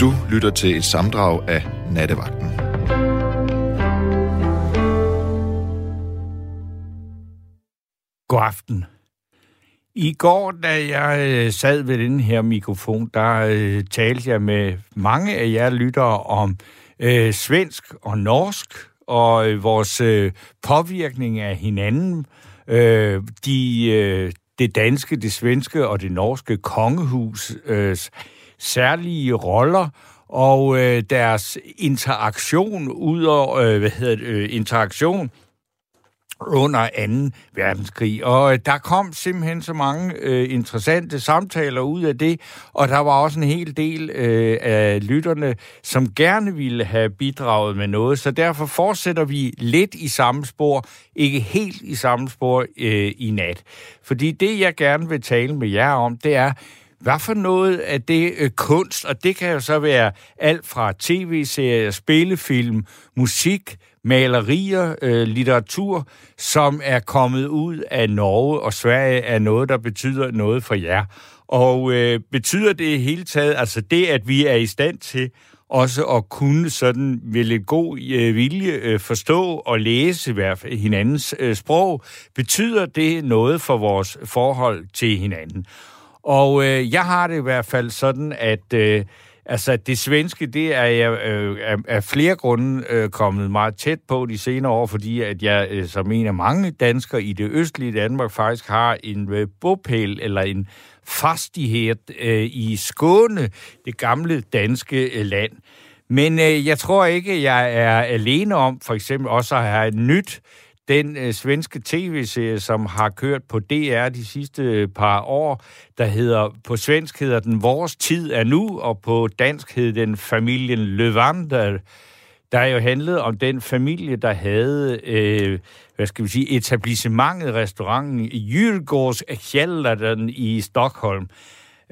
Du lytter til et samdrag af Nattevagten. God aften. I går, da jeg øh, sad ved den her mikrofon, der øh, talte jeg med mange af jer lyttere om øh, svensk og norsk, og øh, vores øh, påvirkning af hinanden, øh, de, øh, det danske, det svenske og det norske kongehus øh, særlige roller og øh, deres interaktion ud over, øh, hvad hedder det, øh, interaktion under 2. verdenskrig. Og øh, der kom simpelthen så mange øh, interessante samtaler ud af det, og der var også en hel del øh, af lytterne, som gerne ville have bidraget med noget, så derfor fortsætter vi lidt i samme spor, ikke helt i samme spor øh, i nat. Fordi det, jeg gerne vil tale med jer om, det er, hvad for noget af det øh, kunst, og det kan jo så være alt fra tv-serier, spillefilm, musik, malerier, øh, litteratur, som er kommet ud af Norge og Sverige, er noget, der betyder noget for jer. Og øh, betyder det hele taget, altså det, at vi er i stand til også at kunne sådan med lidt god øh, vilje øh, forstå og læse hvert hinandens øh, sprog, betyder det noget for vores forhold til hinanden. Og øh, jeg har det i hvert fald sådan, at øh, altså, det svenske, det er jeg øh, af, af flere grunde øh, kommet meget tæt på de senere år, fordi at jeg øh, som en af mange danskere i det østlige Danmark faktisk har en øh, bopæl eller en fastighed øh, i Skåne, det gamle danske øh, land. Men øh, jeg tror ikke, jeg er alene om for eksempel også at have nyt den øh, svenske tv-serie, som har kørt på DR de sidste øh, par år, der hedder, på svensk hedder den Vores tid er nu, og på dansk hedder den Familien Levander, der jo handlede om den familie, der havde, øh, hvad skal vi sige, etablissementet, restauranten i Djurgårds i Stockholm.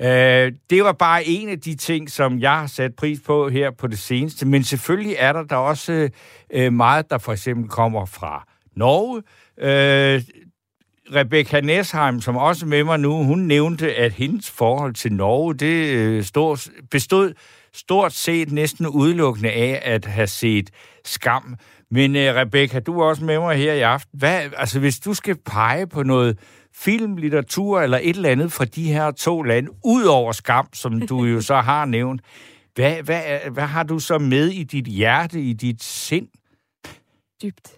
Øh, det var bare en af de ting, som jeg har sat pris på her på det seneste. Men selvfølgelig er der der også øh, meget, der for eksempel kommer fra Norge. Øh, Rebecca Nesheim, som også er med mig nu, hun nævnte, at hendes forhold til Norge, det øh, stod, bestod stort set næsten udelukkende af at have set skam. Men øh, Rebecca, du er også med mig her i aften. Hvad, altså, hvis du skal pege på noget film, litteratur eller et eller andet fra de her to lande, ud over skam, som du jo så har nævnt, hvad, hvad, hvad har du så med i dit hjerte, i dit sind? Dybt.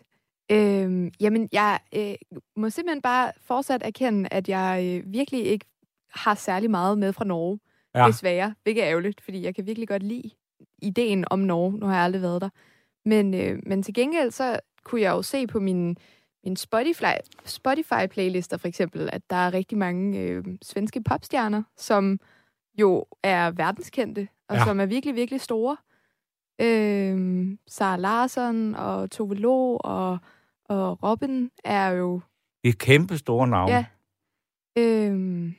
Øhm, jamen, jeg øh, må simpelthen bare fortsat erkende, at jeg øh, virkelig ikke har særlig meget med fra Norge, ja. desværre. Hvilket er ærgerligt, fordi jeg kan virkelig godt lide ideen om Norge. Nu har jeg aldrig været der. Men, øh, men til gengæld, så kunne jeg jo se på min, min Spotify, Spotify-playlister for eksempel, at der er rigtig mange øh, svenske popstjerner, som jo er verdenskendte, og ja. som er virkelig, virkelig store. Øh, Sara Larsson og Tove Lo og og Robin er jo... Et kæmpe store navn. Ja. Øhm...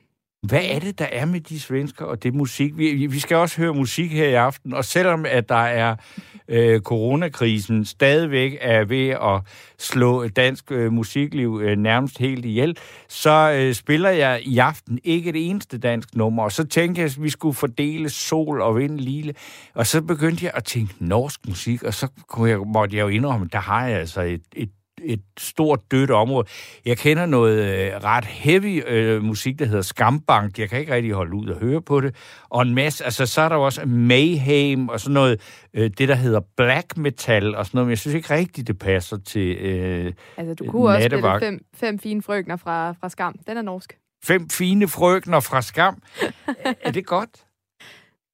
Hvad er det, der er med de svensker og det musik? Vi, vi skal også høre musik her i aften, og selvom at der er øh, coronakrisen stadigvæk er ved at slå dansk øh, musikliv øh, nærmest helt ihjel, så øh, spiller jeg i aften ikke det eneste dansk nummer. Og så tænkte jeg, at vi skulle fordele sol og vind lille. Og så begyndte jeg at tænke norsk musik, og så kunne jeg, måtte jeg jo indrømme, der har jeg altså et, et et stort dødt område. Jeg kender noget øh, ret heavy øh, musik, der hedder Skambank. Jeg kan ikke rigtig holde ud og høre på det. Og en masse, altså så er der også Mayhem og sådan noget, øh, det der hedder black metal og sådan noget, men jeg synes ikke rigtigt, det passer til øh, Altså du kunne også spille fem, fem fine frøkner fra, fra Skam. Den er norsk. Fem fine frøkner fra Skam. er det godt?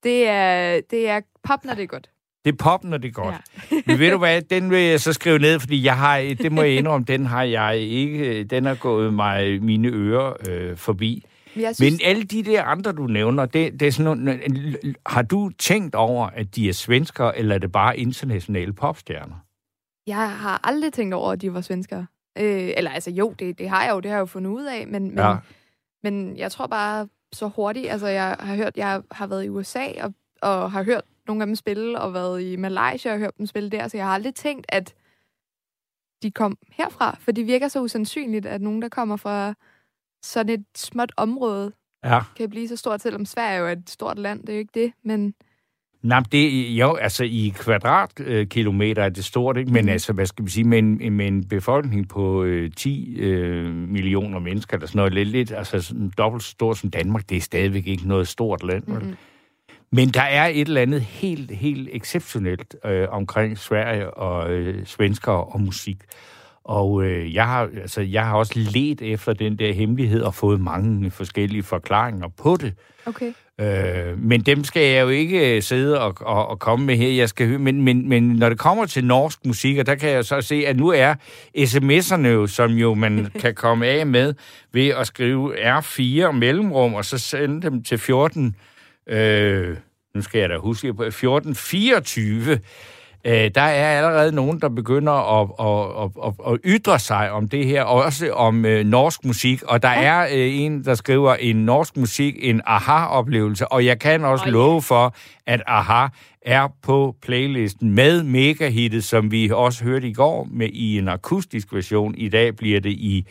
Det er, det er pop, når det er godt. Det er pop, når det er godt. Ja. Men ved du hvad, den vil jeg så skrive ned, fordi jeg har, det må jeg indrømme, den har jeg ikke, den har gået mig mine ører øh, forbi. Men, synes... Men alle de der andre, du nævner, det, det er sådan nogle, har du tænkt over, at de er svensker, eller er det bare internationale popstjerner? Jeg har aldrig tænkt over, at de var svenskere. Øh, eller altså jo, det, det har jeg jo, det har jeg jo fundet ud af, men, men, ja. men jeg tror bare så hurtigt, altså jeg har hørt, jeg har været i USA og, og har hørt nogle af dem spille, og været i Malaysia og hørt dem spille der, så jeg har aldrig tænkt, at de kom herfra, for det virker så usandsynligt, at nogen, der kommer fra sådan et småt område, ja. kan blive så stort, selvom Sverige er jo et stort land, det er jo ikke det, men... Nej, det jo, altså i kvadratkilometer er det stort, ikke? Men mm. altså, hvad skal vi sige, med en, med en befolkning på øh, 10 øh, millioner mennesker, eller sådan noget lidt, lidt altså sådan dobbelt så stort som Danmark, det er stadigvæk ikke noget stort land. Mm-hmm. Men der er et eller andet helt, helt exceptionelt øh, omkring Sverige og øh, svensker og musik. Og øh, jeg, har, altså, jeg har også let efter den der hemmelighed og fået mange forskellige forklaringer på det. Okay. Øh, men dem skal jeg jo ikke øh, sidde og, og, og komme med her. Jeg skal men, men, men når det kommer til norsk musik, og der kan jeg så se, at nu er sms'erne jo, som jo man kan komme af med ved at skrive R4 mellemrum, og så sende dem til 14... Øh, nu skal jeg da huske på 1424 øh, der er allerede nogen, der begynder at, at, at, at ytre sig om det her, også om øh, norsk musik. Og der er øh, en, der skriver en norsk musik, en aha-oplevelse. Og jeg kan også oh, love for, at aha er på playlisten med megahittet, som vi også hørte i går med i en akustisk version. I dag bliver det i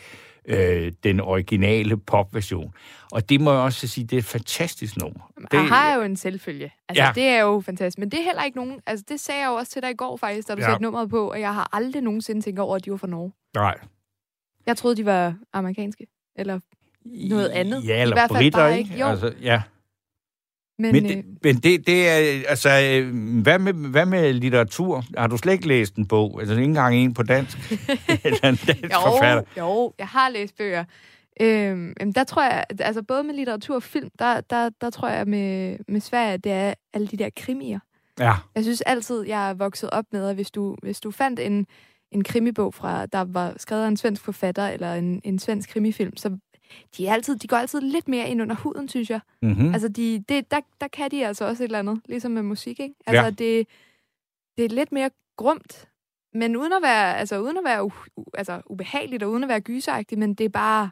øh, den originale popversion. Og det må jeg også sige, det er et fantastisk nummer. Det har jo en selvfølge. Altså, ja. det er jo fantastisk. Men det er heller ikke nogen... Altså, det sagde jeg jo også til dig i går faktisk, da du ja. satte nummeret på, og jeg har aldrig nogensinde tænkt over, at de var fra Norge. Nej. Jeg troede, de var amerikanske. Eller noget andet. Ja, eller I hvert fald britter, bare ikke. Jo. Altså, ja. Men, men, det, øh, men det, det er, altså, hvad med, hvad med litteratur? Har du slet ikke læst en bog? Altså, ikke engang en på dansk? Eller en dansk jo, forfatter? Jo, jeg har læst bøger. Øhm, der tror jeg, altså både med litteratur og film, der, der, der tror jeg med, med Sverige, det er alle de der krimier. Ja. Jeg synes altid, jeg er vokset op med, at hvis du, hvis du fandt en, en krimibog, fra, der var skrevet af en svensk forfatter, eller en, en svensk krimifilm, så de, er altid, de går altid lidt mere ind under huden, synes jeg. Mm-hmm. Altså, de, det, der, der kan de altså også et eller andet, ligesom med musik, ikke? Altså, ja. det, det er lidt mere grumt, men uden at være, altså, uden at være u, u, altså, ubehageligt og uden at være gyseragtigt, men det er bare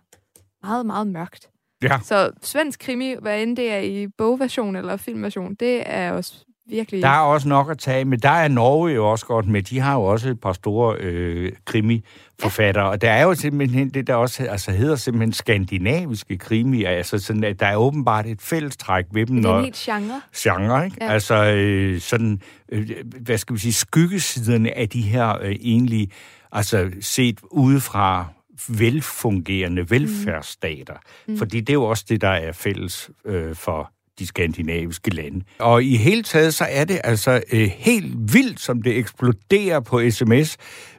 meget, meget mørkt. Ja. Så svensk krimi, hvad end det er i bogversion eller filmversion, det er også virkelig... Der er også nok at tage, men der er Norge jo også godt med. De har jo også et par store øh, krimi-forfattere, ja. og der er jo simpelthen det, der også altså, hedder simpelthen skandinaviske krimi. Altså sådan, at der er åbenbart et fællestræk ved dem. Det er en helt genre. Genre, ikke? Ja. Altså øh, sådan, øh, hvad skal vi sige, skyggesiderne af de her øh, egentlig, altså set udefra velfungerende velfærdsstater. Mm. Fordi det er jo også det, der er fælles øh, for de skandinaviske lande. Og i hele taget, så er det altså øh, helt vildt, som det eksploderer på sms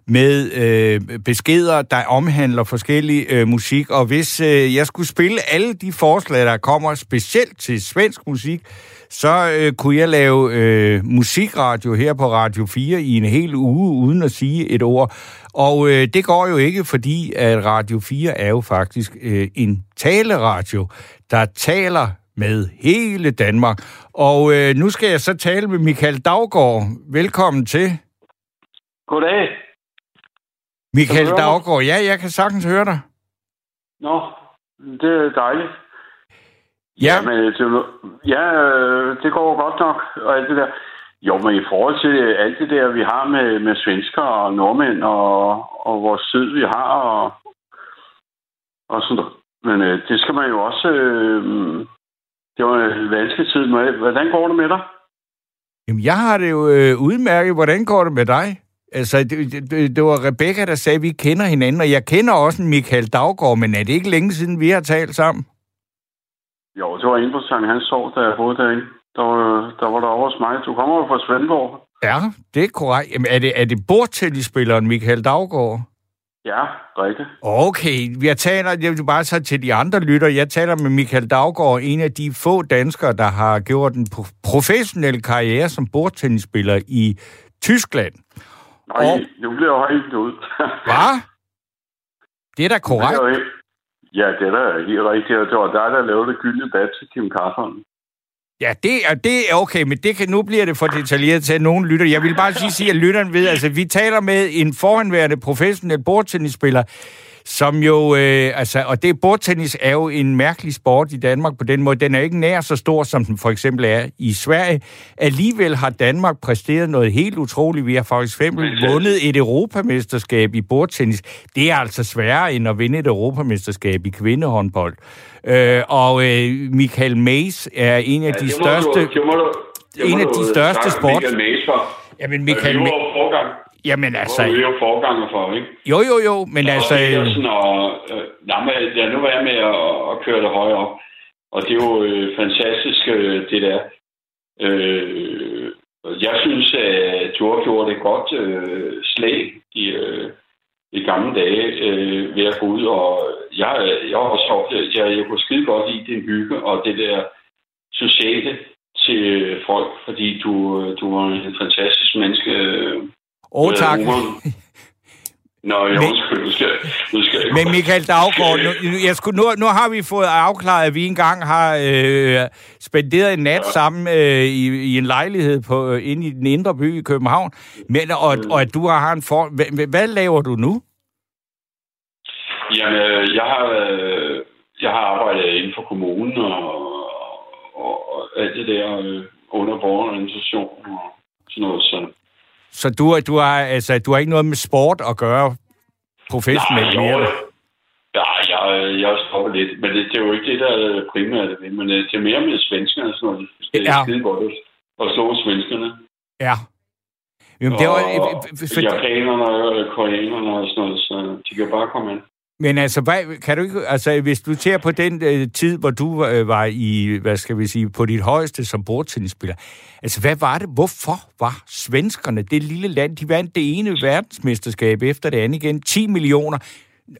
med øh, beskeder, der omhandler forskellig øh, musik. Og hvis øh, jeg skulle spille alle de forslag, der kommer specielt til svensk musik, så øh, kunne jeg lave øh, musikradio her på Radio 4 i en hel uge, uden at sige et ord. Og øh, det går jo ikke, fordi at Radio 4 er jo faktisk øh, en taleradio, der taler med hele Danmark. Og øh, nu skal jeg så tale med Michael Daggaard. Velkommen til. Goddag. Michael Daggaard, ja, jeg kan sagtens høre dig. Nå, det er dejligt. Ja. Ja, men, det, ja, øh, det går godt nok, og alt det der. Jo, men i forhold til alt det der, vi har med, med svensker og nordmænd, og, og vores tid, vi har, og, og sådan noget. Men øh, det skal man jo også... Øh, det var en vanskelig tid. Hvordan går det med dig? Jamen, jeg har det jo øh, udmærket. Hvordan går det med dig? Altså, det, det, det var Rebecca, der sagde, at vi kender hinanden, og jeg kender også en Michael Daggaard, men er det ikke længe siden, vi har talt sammen? Jo, det var inde på Sankt Hans Sov, da jeg boede derinde. Der var, der var der over hos mig. Du kommer jo fra Svendborg. Ja, det er korrekt. Jamen, er det, er det bordtennisspilleren Michael Daggaard? Ja, rigtigt. Okay, jeg taler, jeg vil bare så til de andre lytter, jeg taler med Michael Daggaard, en af de få danskere, der har gjort en professionel karriere som bordtennisspiller i Tyskland. Nej, og... nu bliver jeg helt ud. Hvad? Det er da korrekt. Det er ja, det er da helt rigtigt. Det var dig, der lavede det gyldne bad til Kim Carson. Ja, det er, det er okay, men det kan, nu bliver det for detaljeret til, at nogen lytter. Jeg vil bare sige, at lytteren ved, altså vi taler med en forhenværende professionel bordtennisspiller, som jo, øh, altså, og det bordtennis er jo en mærkelig sport i Danmark på den måde. Den er ikke nær så stor, som den for eksempel er i Sverige. Alligevel har Danmark præsteret noget helt utroligt. Vi har for eksempel vundet et europamesterskab i bordtennis. Det er altså sværere end at vinde et europamesterskab i kvindehåndbold. Øh, og øh, Michael Mays er en af ja, de største... Du, det, må du, en af de største sport... Jamen, Michael... Vi var. Jamen altså... Vi var forganger for, ikke? Jo, jo, jo, men og altså... Sådan, og, øh, nej, men lad nu være med at, at køre det højere op. Og det er jo øh, fantastisk, øh, det der. Øh, jeg synes, at du har gjort et godt øh, slag i, øh, i gamle dage øh, ved at gå ud. Og jeg, jeg også jeg, jeg kunne skide godt lide det hygge og det der sociale til folk, fordi du, du var en fantastisk menneske. Åh, oh, tak. Nå, jeg men, du skal, du skal Men Michael Daggaard, nu, jeg skulle, nu, nu har vi fået afklaret, at vi engang har øh, spenderet en nat ja. sammen øh, i, i en lejlighed på øh, inde i den indre by i København, men, og, mm. og at du har en for... Hvad, hvad laver du nu? Jamen, øh, jeg har, øh, jeg har arbejdet inden for kommunen og, og, og alt det der øh, under borgerorganisation og sådan noget. Så så du, du, har, altså, du har ikke noget med sport at gøre professionelt mere? Nej, ja, jeg, jeg stopper lidt, men det, det er jo ikke det, der er primært det, men øh, det er mere med svenskerne, sådan noget. Det er ja. skide godt at slå svenskerne. Ja. Jamen, det var, og, for... japanerne og koreanerne og sådan noget, så de kan bare komme ind. Men altså, hvad, kan du ikke, altså, hvis du ser på den øh, tid, hvor du øh, var i, hvad skal vi sige, på dit højeste som bordtennisspiller, altså, hvad var det, hvorfor var svenskerne, det lille land, de vandt det ene verdensmesterskab efter det andet igen, 10 millioner,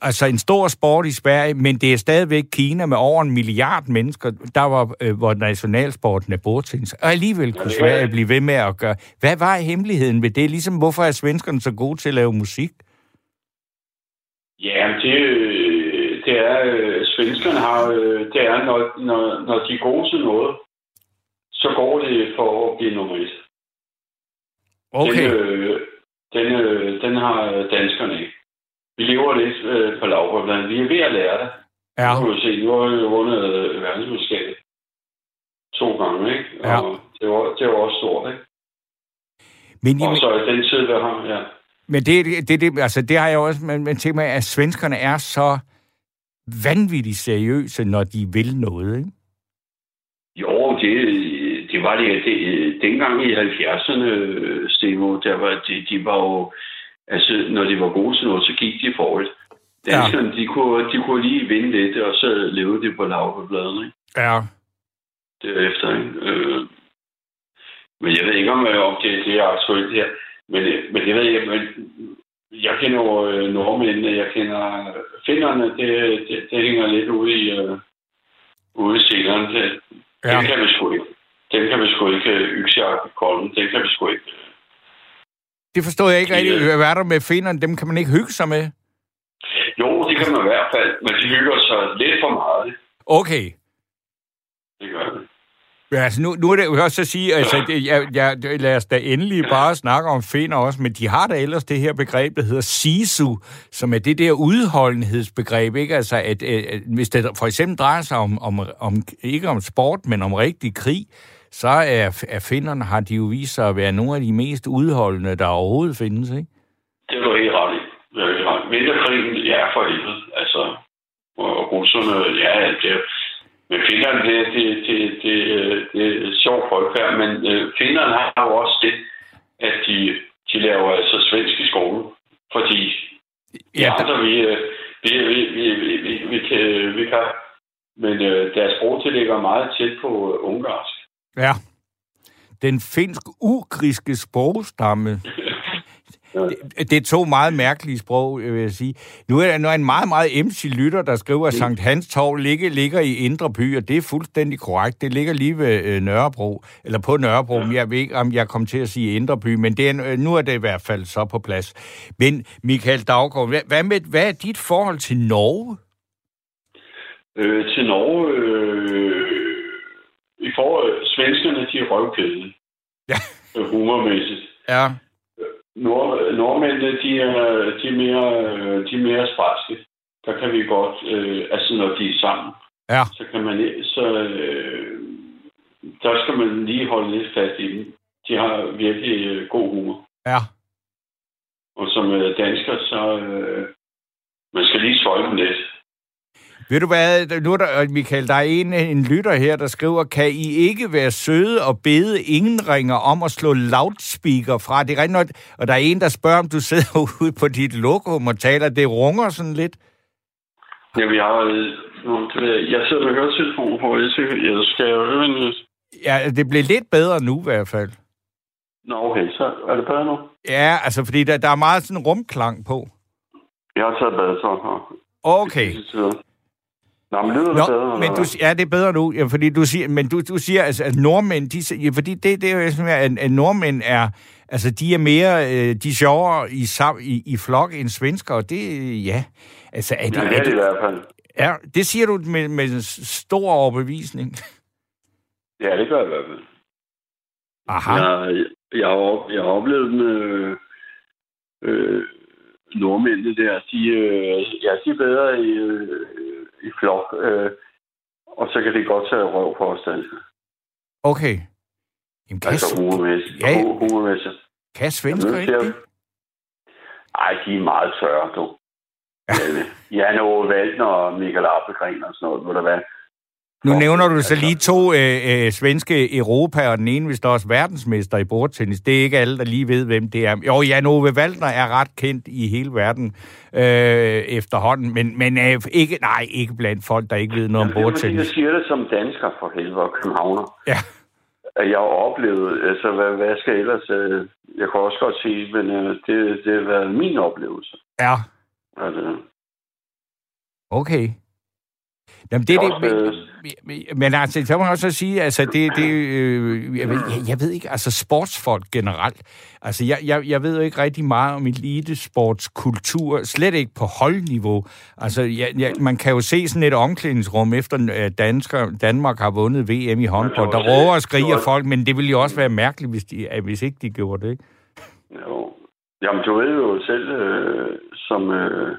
altså en stor sport i Sverige, men det er stadigvæk Kina med over en milliard mennesker, der var, øh, hvor nationalsporten er bordtennis, og alligevel kunne Sverige blive ved med at gøre. Hvad var hemmeligheden ved det? Ligesom, hvorfor er svenskerne så gode til at lave musik? Ja, det, det er, øh, svenskerne har, øh, det er, når, når, når de er gode til noget, så går det for at blive nummer et. Okay. Den, øh, den, øh, den har danskerne ikke. Vi lever lidt øh, på lavbånden. Vi er ved at lære det. Ja. Nu kan vi se, nu har vi vundet øh, verdensmesterskabet to gange, ikke? Ja. Og det var, det var også stort, ikke? Men, og så den tid, vi har, ja. Men det, det, det, altså, det har jeg også men, men tænkt mig, at svenskerne er så vanvittigt seriøse, når de vil noget, ikke? Jo, det, det var det. det dengang i 70'erne, Stevo, der var, de, de var jo... Altså, når de var gode til noget, så gik de forrest. Danskerne, ja. de, kunne, de kunne lige vinde lidt, og så levede de på lavbladene, ikke? Ja. Derefter, ikke? Øh, men jeg ved ikke, om, om det, det er aktuelt her. Men, øh, men det ved jeg, men jeg kender jo øh, nordmændene, jeg kender finderne, det, det, det hænger lidt ude i, uh, ude i scenerne. Det, ja. Den kan vi sgu ikke. Den kan vi sgu ikke yksejagt i kolden. Den kan vi sgu ikke. Det forstår jeg ikke rigtig. Hvad er der med finderne? Dem kan man ikke hygge sig med? Jo, det kan man i hvert fald. Men de hygger sig lidt for meget. Okay. Det gør det. Ja, altså nu, nu er det jo også at sige, altså, det, jeg, jeg, lad os da endelig bare snakke om finder også, men de har da ellers det her begreb, der hedder sisu, som er det der udholdenhedsbegreb, ikke? Altså, at, at, at hvis det for eksempel drejer sig om, om, om, ikke om sport, men om rigtig krig, så er, er finderne, har de jo vist sig at være nogle af de mest udholdende, der overhovedet findes, ikke? Det er du helt ret i. Vinterkrigen, ja, for helvede. Altså, og russerne, ja, det men Finland, det, det, det, det, det er sjovt folkefærd, men øh, Finland har jo også det, at de, de laver altså svensk i skolen, fordi ja, andre, vi, øh, vi, vi, vi, vi, vi, vi, kan, vi kan, men øh, deres sprog ligger meget tæt på øh, ungarsk. Ja. Den finsk-ugriske sprogstamme det, det er to meget mærkelige sprog, vil jeg sige. Nu er der en meget, meget emsig lytter, der skriver, at. Sankt Hans Torv ligger, ligger i Indre By, og det er fuldstændig korrekt. Det ligger lige ved øh, Nørrebro, eller på Nørrebro. Ja. Jeg ved ikke, om jeg kommer til at sige Indre By, men det er, øh, nu er det i hvert fald så på plads. Men Michael Daggaard, hvad, hvad, med, hvad er dit forhold til Norge? Øh, til Norge... Øh, I forhold svenskerne, de er røvkæde. Ja. Humormæssigt. Ja. Nord, nordmændene, de er, de er mere, de er mere sprælske. Der kan vi godt, øh, altså når de er sammen, ja. så kan man, så, øh, der skal man lige holde lidt fast i dem. De har virkelig øh, god humor. Ja. Og som øh, dansker, så øh, man skal lige svøjle dem lidt. Ved du hvad, nu er der, Michael, der er en, en lytter her, der skriver, kan I ikke være søde og bede ingen ringer om at slå loudspeaker fra? Det er rigtig noget, og der er en, der spørger, om du sidder ude på dit lokum og taler, det runger sådan lidt. Jamen, jeg har... Jeg sidder med høretelefonen på, jeg skal jo høre en... Ja, det blev lidt bedre nu i hvert fald. Nå, okay, så er det bedre nu? Ja, altså, fordi der, der er meget sådan rumklang på. Jeg har taget badetøj på. Okay. Nå, men lyder det Nå, bedre? Men du, ja, det er bedre nu, ja, fordi du siger, men du, du siger, altså, at nordmænd, de, ja, fordi det, det er jo sådan, at, at nordmænd er, altså, de er mere, øh, de er sjovere i, i, i flok end svensker, og det, ja, altså, er det, det er det i hvert fald. Ja, det siger du med, med stor overbevisning. Ja, det gør jeg i hvert fald. Aha. Jeg, jeg, har, jeg har oplevet med øh, øh, nordmændene der, de, øh, ja, de er bedre i, øh, i flok, øh, og så kan det godt tage røv på os danskere. Okay. Jamen, kan altså humormæssigt. Ja. Humormæssigt. Kan svensker ikke det? Ej, de er meget tørre, du. Jan Ove Valdner og Michael Appelgren og sådan noget, hvor der var. Nu nævner du så lige to øh, øh, svenske Europa, og den ene hvis der også verdensmester i bordtennis. Det er ikke alle, der lige ved, hvem det er. Jo, Jan Ove Valdner er ret kendt i hele verden øh, efterhånden, men, men øh, ikke, nej, ikke blandt folk, der ikke ved noget om bordtennis. Jeg siger det som dansker for helvede og københavner. Ja. At jeg har oplevet, altså hvad, hvad skal jeg ellers... Øh, jeg kan også godt sige, men øh, det, det har været min oplevelse. Ja. Altså. Okay. Jamen, det, det, men, men, men altså, så må jeg også sige, altså, det, det øh, jeg, ved, jeg, jeg ved ikke, altså, sportsfolk generelt, altså, jeg, jeg, jeg ved jo ikke rigtig meget om elitesportskultur, slet ikke på holdniveau. Altså, jeg, jeg, man kan jo se sådan et omklædningsrum, efter øh, dansker, Danmark har vundet VM i håndbold. Der råber og skriger folk, men det ville jo også være mærkeligt, hvis, de, hvis ikke de gjorde det, ikke? Jo. Jamen, du ved jo selv, øh, som... Øh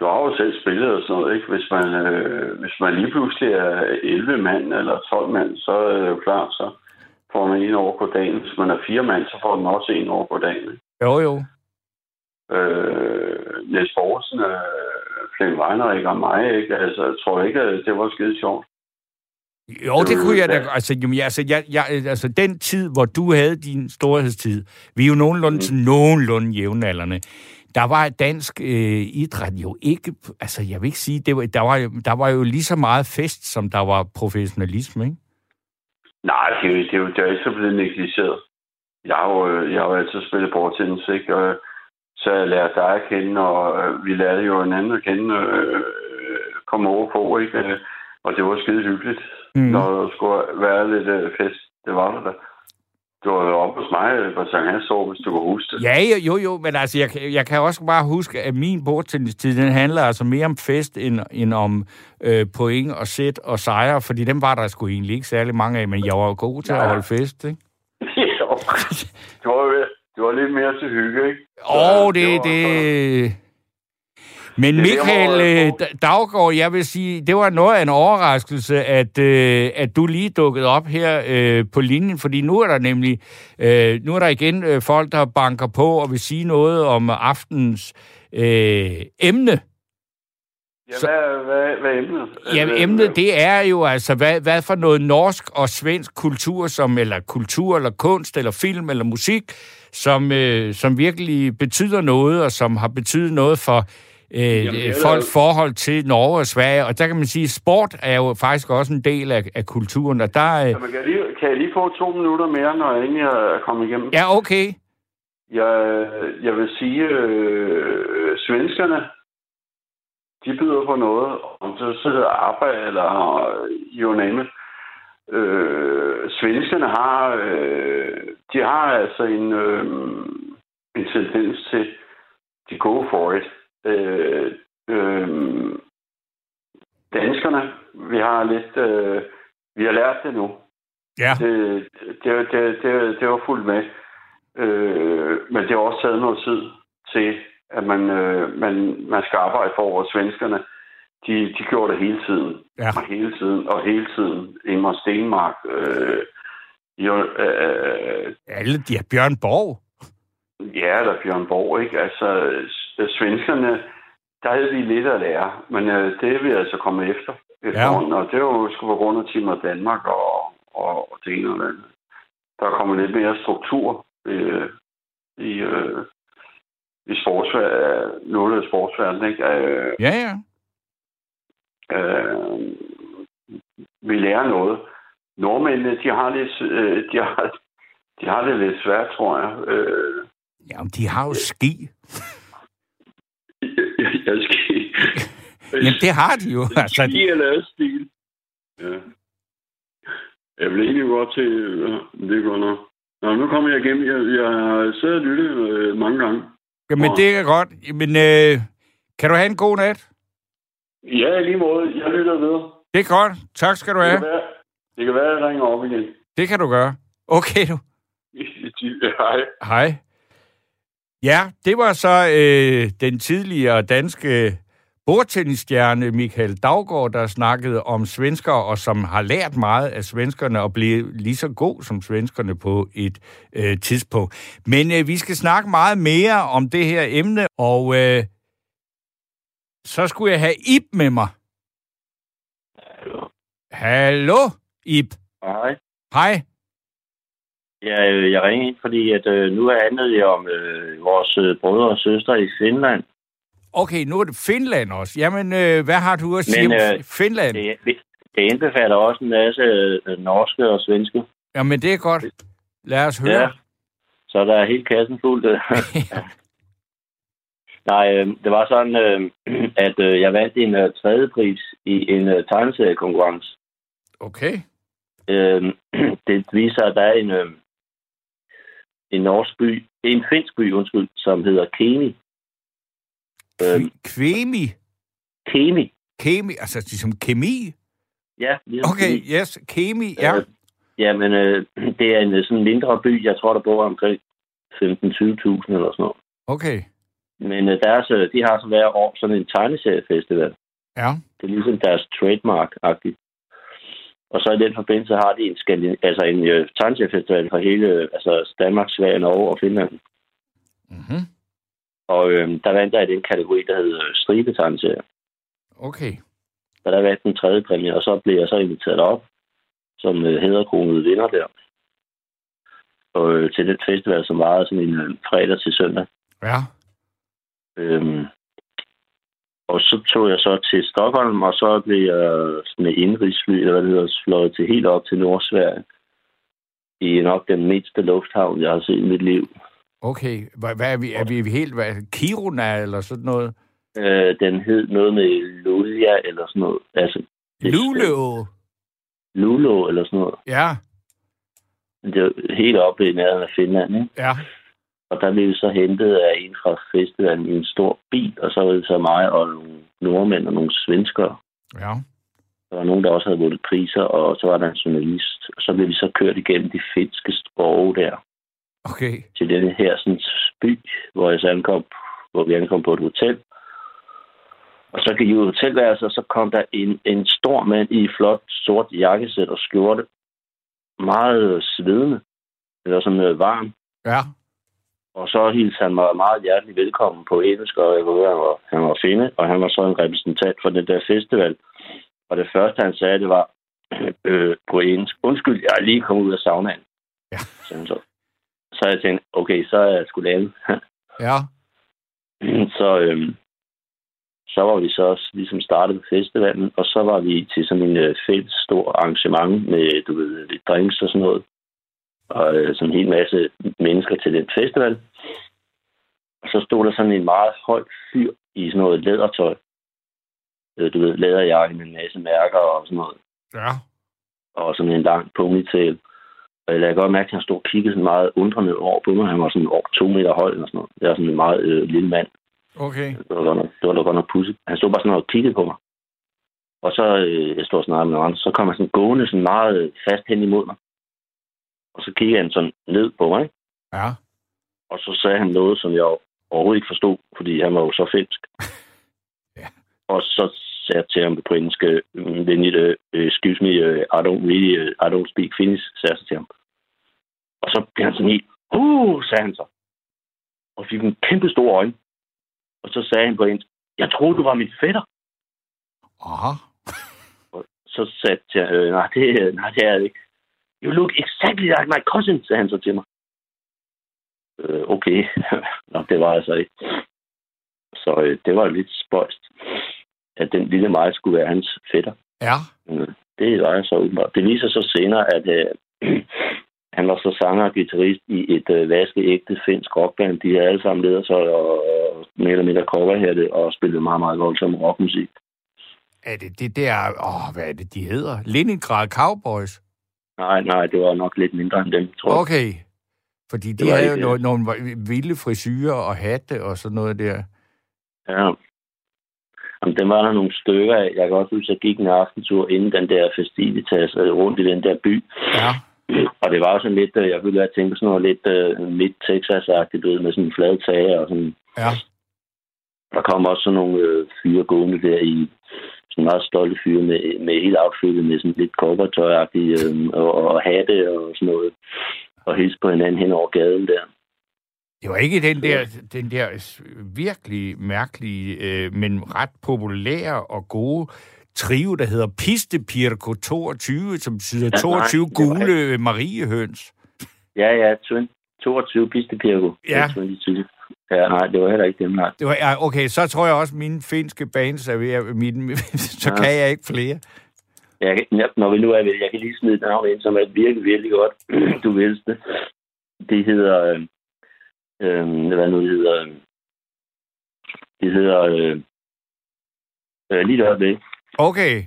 du har jo selv spillet og sådan noget, ikke? Hvis man, øh, hvis man lige pludselig er 11 mand eller 12 mand, så er det jo klart, så får man en over på dagen. Hvis man er fire mand, så får man også en over på dagen. Ikke? Jo, jo. Øh, Niels Borgsen, øh, Flemming Weinerik og mig, ikke? Altså, jeg tror ikke, at det var skide sjovt. Jo, det kunne jeg da. Altså, jamen, altså, jeg, jeg, altså, den tid, hvor du havde din storhedstid, vi er jo nogenlunde, mm. nogenlunde jævnaldrende der var dansk øh, idræt jo ikke, altså jeg vil ikke sige, det var, der, var, der var jo lige så meget fest, som der var professionalisme, ikke? Nej, det er jo, det er jo, det er ikke så blevet negligeret. Jeg har jo, jeg har jo altid spillet bordtennis, ikke? Og, så jeg lærte dig at kende, og øh, vi lærte jo en anden at kende, øh, komme over på, ikke? Og det var skide hyggeligt, mm. når der skulle være lidt øh, fest. Det var det da. Du var jo oppe hos mig på Sankt Hans år, hvis du kan huske det. Ja, jo, jo, men altså, jeg, jeg kan også bare huske, at min bordtennistid, den handler altså mere om fest, end, end om øh, point og sæt og sejre, fordi dem var der sgu egentlig ikke særlig mange af, men jeg var jo god til ja. at holde fest, ikke? jo, det var, det var lidt mere til hygge, ikke? Åh, oh, det, det, det, men Michael øh, Daggaard, jeg vil sige, det var noget af en overraskelse, at, øh, at du lige dukkede op her øh, på linjen, fordi nu er der nemlig øh, nu er der igen øh, folk, der banker på og vil sige noget om aftens øh, emne. Ja, Så, hvad, hvad, hvad er emnet? Jamen, emnet, det er jo altså, hvad, hvad for noget norsk og svensk kultur, som, eller kultur, eller kunst, eller film, eller musik, som, øh, som virkelig betyder noget, og som har betydet noget for øh, Jamen, folks forhold til Norge og Sverige. Og der kan man sige, at sport er jo faktisk også en del af, af kulturen. Og der, øh... Jamen, kan, jeg lige, kan jeg lige få to minutter mere, når jeg egentlig er kommet igennem? Ja, okay. Jeg, jeg vil sige, øh, svenskerne, de byder på noget, om så sidder arbejde eller you name it. Øh, svenskerne har, øh, de har altså en, øh, en tendens til, de go for it. Øh, øh, danskerne, vi har lidt... Øh, vi har lært det nu. Ja. Det, det, det, det, det var fuldt med. Øh, men det har også taget noget tid til, at man, øh, man, man skal arbejde for, hvor svenskerne, de, de gjorde det hele tiden. Ja. Og hele tiden, og hele tiden. Ingmar Stenmark. Øh, jo, øh, Alle, de er Bjørn Borg. Ja, der er Bjørn Borg, ikke? Altså, svenskerne, der havde vi lidt at lære, men øh, det er vi altså kommet efter. Ja. Og det var jo sgu på grund af Team Danmark og, og, og det ene og det andet. Der er kommet lidt mere struktur øh, i, øh, i sportsver- noget af sportsverdenen. Ikke? Øh, ja, ja. Øh, vi lærer noget. Nordmændene, de har, lidt, øh, de har, de har det lidt svært, tror jeg. Øh, Jamen, de har jo ski. ski. Jamen, det har de jo. Altså, ski eller stil. Ja. Jeg vil egentlig godt til... Ja, det er godt nok. Nå, nu kommer jeg igennem. Jeg, jeg har siddet og lyttet øh, mange gange. Jamen, og... det er godt. Men øh, kan du have en god nat? Ja, lige måde. Jeg lytter videre. Det er godt. Tak skal du have. Det kan være, det kan være at jeg ringer op igen. Det kan du gøre. Okay, du. Hej. Hej. Ja, det var så øh, den tidligere danske bordtennisstjerne Michael Daggaard, der snakkede om svensker, og som har lært meget af svenskerne og blive lige så god som svenskerne på et øh, tidspunkt. Men øh, vi skal snakke meget mere om det her emne, og øh, så skulle jeg have Ib med mig. Hallo. Hallo, Ib. Hej. Hej. Ja, øh, jeg ringer ind, fordi at, øh, nu handlede det om øh, vores øh, brødre og søstre i Finland. Okay, nu er det Finland også. Jamen, øh, hvad har du at sige Men, om øh, Finland? Det, det indbefatter også en masse øh, norske og svenske. Jamen, det er godt. Lad os høre. Ja. Så der er helt kassen fuldt. ja. Nej, øh, det var sådan, øh, at øh, jeg vandt en øh, tredje pris i en øh, tegneseriekonkurrence. Okay. Øh, det viser, at der er en, øh, en norsk by, en finsk by, undskyld, som hedder Kemi. Øh, Kvemi? Kemi. Kemi, altså ligesom kemi? Ja. Ligesom okay, kemi. yes, Kemi, ja. Øh, jamen, øh, det er en sådan mindre by, jeg tror, der bor omkring 15-20.000 eller sådan noget. Okay. Men øh, deres, øh, de har så hver år sådan en tegneseriefestival. Ja. Det er ligesom deres trademark-agtigt. Og så i den forbindelse har de en, Skandin- altså en øh, tegneseriefestival for hele altså Danmark, Sverige, Norge og Finland. Mm-hmm. Og øh, der vandt jeg i den kategori, der hedder øh. Okay. Så der vandt den tredje præmie, og så blev jeg så inviteret op som øh, hedderkronet vinder der. Og øh, til den festival, som varede sådan en øh, fredag til søndag. Ja. Øhm, og så tog jeg så til Stockholm, og så blev jeg med indrigsfly, eller hvad det hedder, fløjet til helt op til Nordsverige. I nok den mindste lufthavn, jeg har set i mit liv. Okay. Hvad, er vi? Er vi helt... Hvad, Kiruna eller sådan noget? Øh, den hed noget med Lulia eller sådan noget. Altså, Luleå? Luleå eller sådan noget. Ja. Det er helt oppe i nærheden af Finland, ikke? Ja. Og der blev vi så hentet af en fra festivalen i en stor bil, og så var det så mig og nogle nordmænd og nogle svenskere. Ja. Der var nogen, der også havde vundet priser, og så var der en journalist. Og så blev vi så kørt igennem de finske skove der. Okay. Til denne her sådan, by, hvor jeg så ankom, hvor vi ankom på et hotel. Og så gik vi ud hotelværelset, og så kom der en, en stor mand i flot sort jakkesæt og skjorte. Meget svedende. Eller sådan noget varm. Ja. Og så hilste han mig meget hjertelig velkommen på engelsk, og jeg kunne høre, han var, han var finde, og han var så en repræsentant for den der festival. Og det første, han sagde, det var øh, på engelsk, undskyld, jeg er lige kommet ud af saunaen. Ja. Så, så, så jeg tænkte, okay, så er jeg sgu lavet. ja. Så, øh, så var vi så ligesom startet på festivalen, og så var vi til sådan en øh, fælles stor arrangement med, du ved, drinks og sådan noget og øh, sådan en hel masse mennesker til den festival. Og så stod der sådan en meget høj fyr i sådan noget lædertøj. Øh, du ved, læderjakke med en masse mærker og sådan noget. Ja. Og sådan en lang ponytail. Og jeg lagde godt mærke, at han stod og kiggede sådan meget undrende over på mig. Han var sådan over to meter høj eller sådan noget. Det var sådan en meget øh, lille mand. Okay. Det var nok, det var godt nok pudsigt. Han stod bare sådan og kiggede på mig. Og så, øh, jeg stod og snakkede med andre, så kom han sådan gående sådan meget fast hen imod mig. Og så kiggede han sådan ned på mig. Ja. Og så sagde han noget, som jeg overhovedet ikke forstod, fordi han var jo så finsk. ja. Og så sagde jeg til ham på engelsk, venligt, uh, excuse me, uh, I don't really, uh, I don't speak Finnish, sagde jeg så til ham. Og så blev han sådan helt, uh, sagde han så. Og fik en kæmpe stor øjne. Og så sagde han på engelsk, jeg troede, du var mit fætter. Aha. så sagde jeg, øh, nej, det, nej, det er det ikke. You look exactly like my cousin, sagde han så til mig. Øh, okay, Nå, det var altså ikke. Så øh, det var lidt spøjst, at den lille mig skulle være hans fætter. Ja. Øh, det var jeg så åbenbart. Det viser sig senere, at øh, han var så sanger og guitarist i et øh, vaskeægte finsk rockband. De er alle sammen leder så og, og mere eller mindre coverhætte og spillede meget, meget voldsom rockmusik. Er det det der... Åh, hvad er det, de hedder? Leningrad Cowboys? Nej, nej, det var nok lidt mindre end dem, tror jeg. Okay. Fordi de havde jo ikke- nogle, nogle vilde frisyrer og hatte og sådan noget der. Ja. Jamen, dem var der nogle stykker af. Jeg kan også huske, at jeg gik en aftentur inden den der festivitas øh, rundt i den der by. Ja. Og det var jo sådan lidt, øh, jeg ville have tænkt sådan noget lidt uh, midt Texas-agtigt med sådan en flad tage og sådan. Ja. Der kom også sådan nogle øh, fyre gående der i sådan meget stolte fyre med, med helt outfittet med sådan lidt cowboytøj-agtigt øh, og, og hatte og sådan noget. Og hilse på hinanden hen over gaden der. Det var ikke den der, den der virkelig mærkelige, øh, men ret populære og gode trio, der hedder Pistepirko 22, som betyder Ja, 22 nej, gule mariehøns. Ja, ja, 20, 22 pistepirko. Ja. 22. Ja, nej, det var heller ikke dem, nej. Det var, ja, okay, så tror jeg også, at mine finske bands er ved. Mine, så Ja. kan jeg ikke flere. Jeg, når vi nu er ved, jeg kan lige smide et navn ind, som er virkelig, virkelig godt. du vidste det. Det hedder... Øh, øh, hvad nu det hedder? Det hedder... Øh, øh, lige et øjeblik. Okay,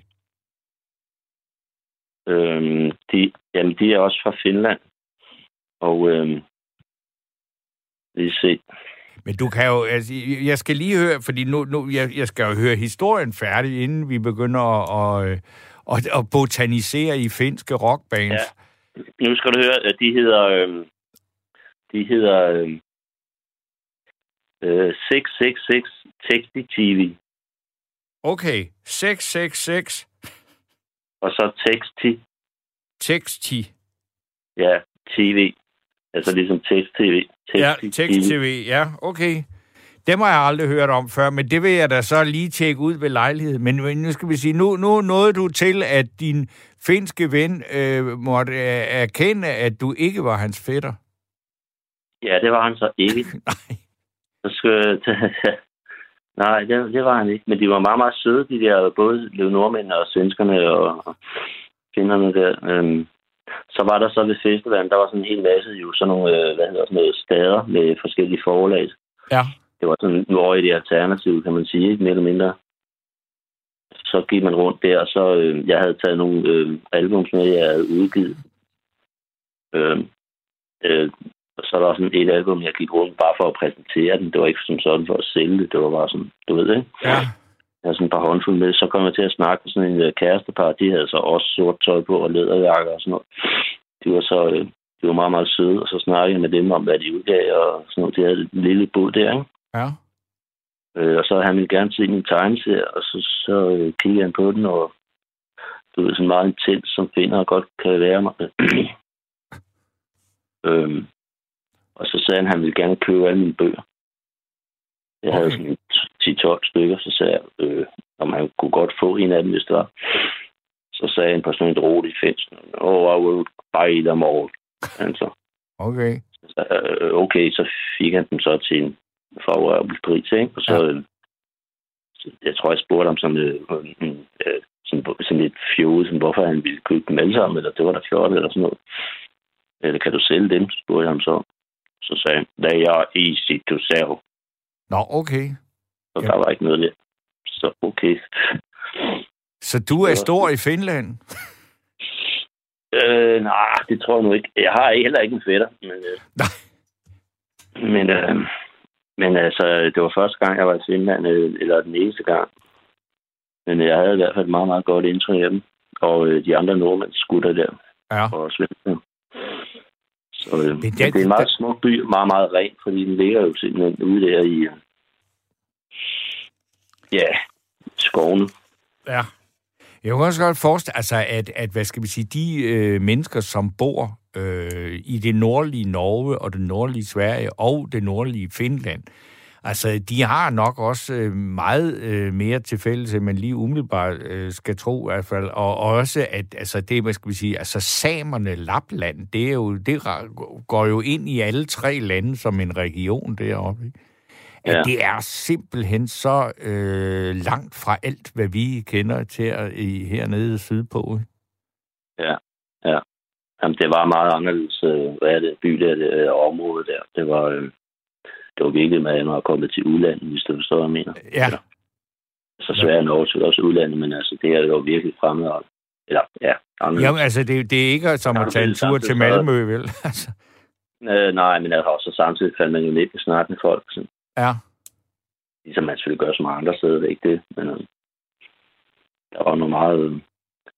Øh, de, jamen, de er også fra Finland. Og øh, lige se. Men du kan jo... Altså, jeg skal lige høre, fordi nu, nu jeg, jeg skal jo høre historien færdig, inden vi begynder at, at, at, at botanisere i finske rockbands. Ja. Nu skal du høre, at de hedder... Øh, de hedder... Øh, øh, 666 Texti TV. Okay, 666 Og så Texti, Teksti. ja, TV. Altså ligesom tekst-tv. Ja, Texti tekst-tv, ja, okay. Dem har jeg aldrig hørt om før, men det vil jeg da så lige tjekke ud ved lejlighed. Men nu skal vi sige, nu, nu nåede du til, at din finske ven øh, måtte øh, erkende, at du ikke var hans fætter. Ja, det var han så ikke. Nej. Så skal, Nej, det, det var han ikke. Men de var meget, meget søde, de der, både Leo nordmændene og svenskerne og, og kvinderne der. Øhm, så var der så ved festivalen, der var sådan en hel masse jo, sådan nogle, øh, hvad hedder sådan noget, stader med forskellige forlag. Ja. Det var sådan nu i det alternative, kan man sige, ikke mere eller mindre. Så gik man rundt der, og så øh, jeg havde taget nogle øh, albums med, jeg havde udgivet. Øh, øh, og så var der sådan et album, jeg gik rundt bare for at præsentere den. Det var ikke som sådan for at sælge det. Det var bare sådan, du ved ikke? Ja. Havde sådan et par håndfulde med. Så kom jeg til at snakke med sådan en øh, kærestepar. De havde så også sort tøj på og læderjakker og sådan noget. De var så øh, de var meget, meget søde. Og så snakkede jeg med dem om, hvad de udgav og sådan noget. De havde en lille bod der, ikke? Ja. Øh, og så han ville gerne se min tegneserie, og så, så øh, kiggede han på den, og du ved, sådan meget intens, som finder og godt kan være mig. øhm, og så sagde han, at han ville gerne købe alle mine bøger. Jeg havde Okay. sådan 10-12 stykker, så sagde jeg, øh, om han kunne godt få en af dem, hvis det var. Så sagde sådan et roligt fæns, oh, I will buy them all. Altså, Okay. så, øh, okay, så fik han dem så til en favorabel pris, ikke? Og så, Ja. ja. så jeg tror, jeg spurgte ham sådan, øh, øh, øh, sådan, sådan lidt sådan, hvorfor han ville købe dem alle sammen, eller det var da fjort, eller sådan noget. Eller kan du sælge dem, spurgte jeg ham så. Så sagde han, they are easy to sell. Nå, okay. Så Ja. der var ikke noget der. Så okay. Så du er stor i Finland? Øh, nej, det tror jeg nu ikke. Jeg har heller ikke en fætter. Men, øh, Nej. men, øh, men altså, det var første gang, jeg var i Finland, øh, eller den eneste gang. Men jeg havde i hvert fald et meget, meget godt indtryk af dem. Og øh, de andre nordmænds skutter der, Ja. og svensker. Så øh, Men det- det, det er en meget smuk by, meget, meget ren, fordi den ligger jo simpelthen ude der i, ja, skovene. Ja. Jeg kan også godt forestille altså, at, at hvad skal vi sige, de øh, mennesker, som bor øh, i det nordlige Norge og det nordlige Sverige og det nordlige Finland, Altså, de har nok også øh, meget øh, mere til fælles, end man lige umiddelbart øh, skal tro i hvert fald. Og også, at altså, det, hvad skal vi sige, altså samerne, Lapland, det, er jo, det går jo ind i alle tre lande som en region deroppe. Ikke? At ja. det er simpelthen så øh, langt fra alt, hvad vi kender til i, hernede sydpå. Ikke? Ja, ja. Jamen, det var meget anderledes, øh, hvad er det, by der, det øh, område der. Det var, øh, det var virkelig med, at man kommet til udlandet, hvis du forstår, hvad jeg mener. Ja. Så Sverige og Norge til også udlandet, men altså, det er jo virkelig fremmed. Eller, ja, anderledes. Jamen, altså, det, det er ikke som at tage en tur til Malmø, vel? altså. Øh, nej, men altså, også samtidig fandt man jo lidt med snakke med folk. Sådan. Ja. Ligesom man selvfølgelig gør som andre steder, det er ikke det. Men øh, der var noget meget...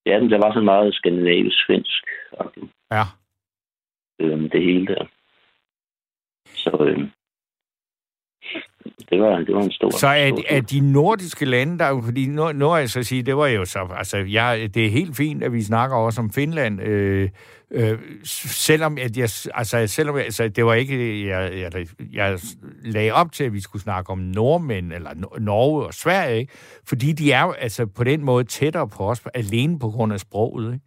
Ja, det var sådan meget skandinavisk-svensk. Ja. Øh, det hele der. Så, øh, det var, det var en stor... Så er, stor, er de nordiske lande, der fordi nu, nu er jeg så sige, det var jo så, altså, jeg, det er helt fint, at vi snakker også om Finland, øh, øh, selvom at jeg, altså, selvom altså, det var ikke, jeg, jeg, jeg lagde op til, at vi skulle snakke om nordmænd, eller Norge og Sverige, ikke? fordi de er jo altså på den måde tættere på os, alene på grund af sproget, ikke?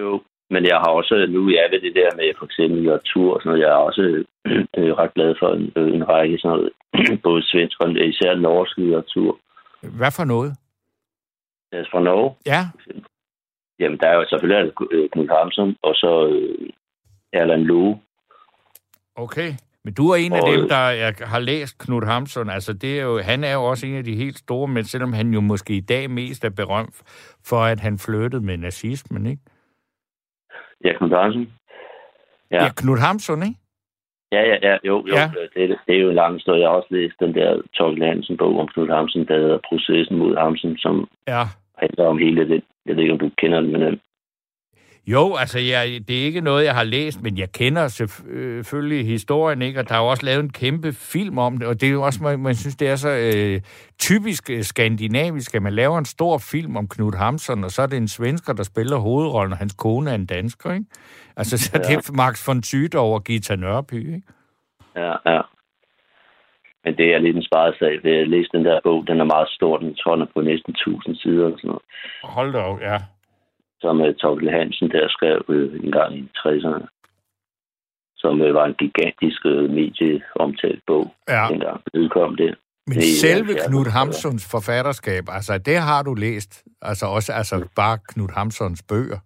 Jo, men jeg har også, nu er ved det der med for eksempel litteratur og sådan noget, jeg er også øh, ret glad for en, øh, en række sådan noget, både svensk og især norsk litteratur. Hvad for noget? Altså fra Norge? Ja. Jamen, der er jo selvfølgelig øh, Knud Hamsun, og så øh, Erland Loe. Okay. Men du er en af og, dem, der jeg har læst Knud Hamsun. Altså, det er jo, han er jo også en af de helt store, men selvom han jo måske i dag mest er berømt for, at han flyttede med nazismen, ikke? Ja, Knud Hamsun. Ja, ja Knud Hamsun, ikke? Ja, ja, ja, jo, jo. Ja. Det, det er jo en lang historie. Jeg har også læst den der Torkel Hansen-bog om Knud Hamsun, der hedder Processen mod Hamsun, som ja. handler om hele det. Jeg ved ikke, om du kender den, men. Jo, altså jeg, det er ikke noget, jeg har læst, men jeg kender selvfølgelig historien, ikke? Og der er jo også lavet en kæmpe film om det, og det er jo også, man, man synes, det er så øh, typisk øh, skandinavisk, at man laver en stor film om Knud Hamsun, og så er det en svensker, der spiller hovedrollen, og hans kone er en dansker, ikke? Altså, så ja. det er Max von Sydow og Gita Nørby, ikke? Ja, ja. Men det er lidt en sparet sag. Jeg læste den der bog, den er meget stor, den tror på næsten 1000 sider. Og sådan noget. Hold da op, ja som uh, Torkel Hansen der skrev uh, en gang i 60'erne. Som uh, var en gigantisk uh, medieomtalt bog, ja. dengang udkom det. Men det, selve ja, Knud Hamsuns forfatterskab, altså det har du læst? Altså også altså mm. bare Knud Hamsuns bøger?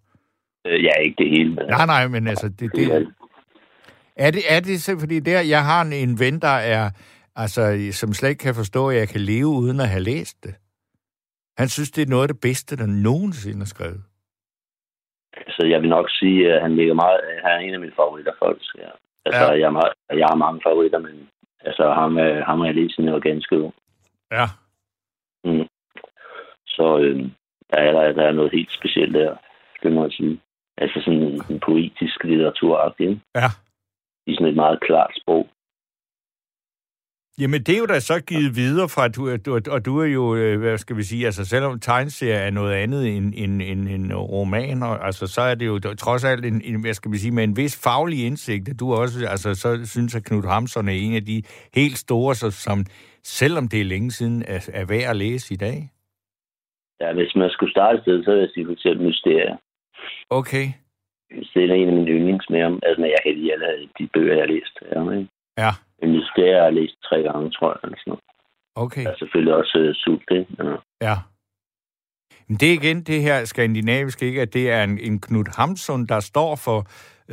Uh, ja, ikke det hele. Men, nej, nej, men altså det... det, det er det, er det så, fordi der, jeg har en, en ven, der er, altså, som slet ikke kan forstå, at jeg kan leve uden at have læst det. Han synes, det er noget af det bedste, der nogensinde er skrevet. Så jeg vil nok sige, at han ligger meget... Han er en af mine favoritter, faktisk. Ja. Altså, ja. jeg, har, jeg har mange favoritter, men altså, ham, ham har jeg lige sådan, var ganske ung. Ja. Mm. Så øh, der, er, der er noget helt specielt der, det må jeg sige. Altså sådan en, en poetisk litteraturagtig. Ja. I sådan et meget klart sprog. Jamen, det er jo da så givet videre fra, at du, du, og du er jo, øh, hvad skal vi sige, altså selvom tegneserie er noget andet end en, en, en roman, altså så er det jo trods alt en, en, hvad skal vi sige, med en vis faglig indsigt, at du også, altså så synes at Knud Hamsun er en af de helt store, så, som selvom det er længe siden, er, er værd at læse i dag. Ja, hvis man skulle starte et sted, så vil jeg sige for eksempel Mysterie. Okay. Det er en af mine yndlings med ham. Altså, jeg kan lide alle de bøger, jeg har læst. Ja, ikke? Ja. Men det er jeg har læst tre gange, tror jeg. Eller sådan noget. Okay. Jeg er selvfølgelig også uh, sult, det. Ja. ja. Men det er igen det her skandinaviske, ikke? At det er en, en Knud Hamsun, der står for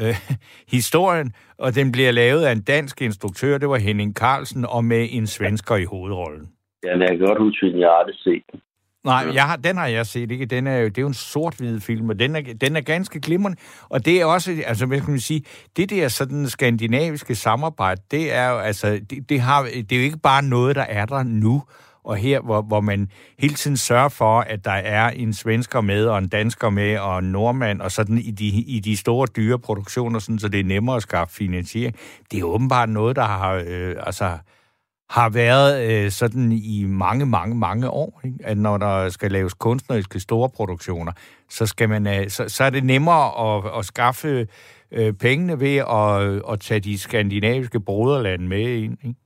øh, historien, og den bliver lavet af en dansk instruktør, det var Henning Carlsen, og med en svensker i hovedrollen. Ja, men jeg kan godt huske, at jeg aldrig set den. Nej, jeg har, den har jeg set, ikke? Den er jo, det er jo en sort-hvid film, og den er, den er ganske glimrende. Og det er også, altså hvad kan man sige, det der sådan skandinaviske samarbejde, det er jo, altså, det, det, har, det er jo ikke bare noget, der er der nu, og her, hvor, hvor man hele tiden sørger for, at der er en svensker med, og en dansker med, og en nordmand, og sådan i de, i de store dyre produktioner, sådan, så det er nemmere at skaffe finansiering. Det er åbenbart noget, der har, øh, altså, har været øh, sådan i mange, mange, mange år. Ikke? At når der skal laves kunstneriske store produktioner, så, skal man, øh, så, så er det nemmere at, at skaffe øh, pengene ved at, at tage de skandinaviske broderlande med ind. Ikke?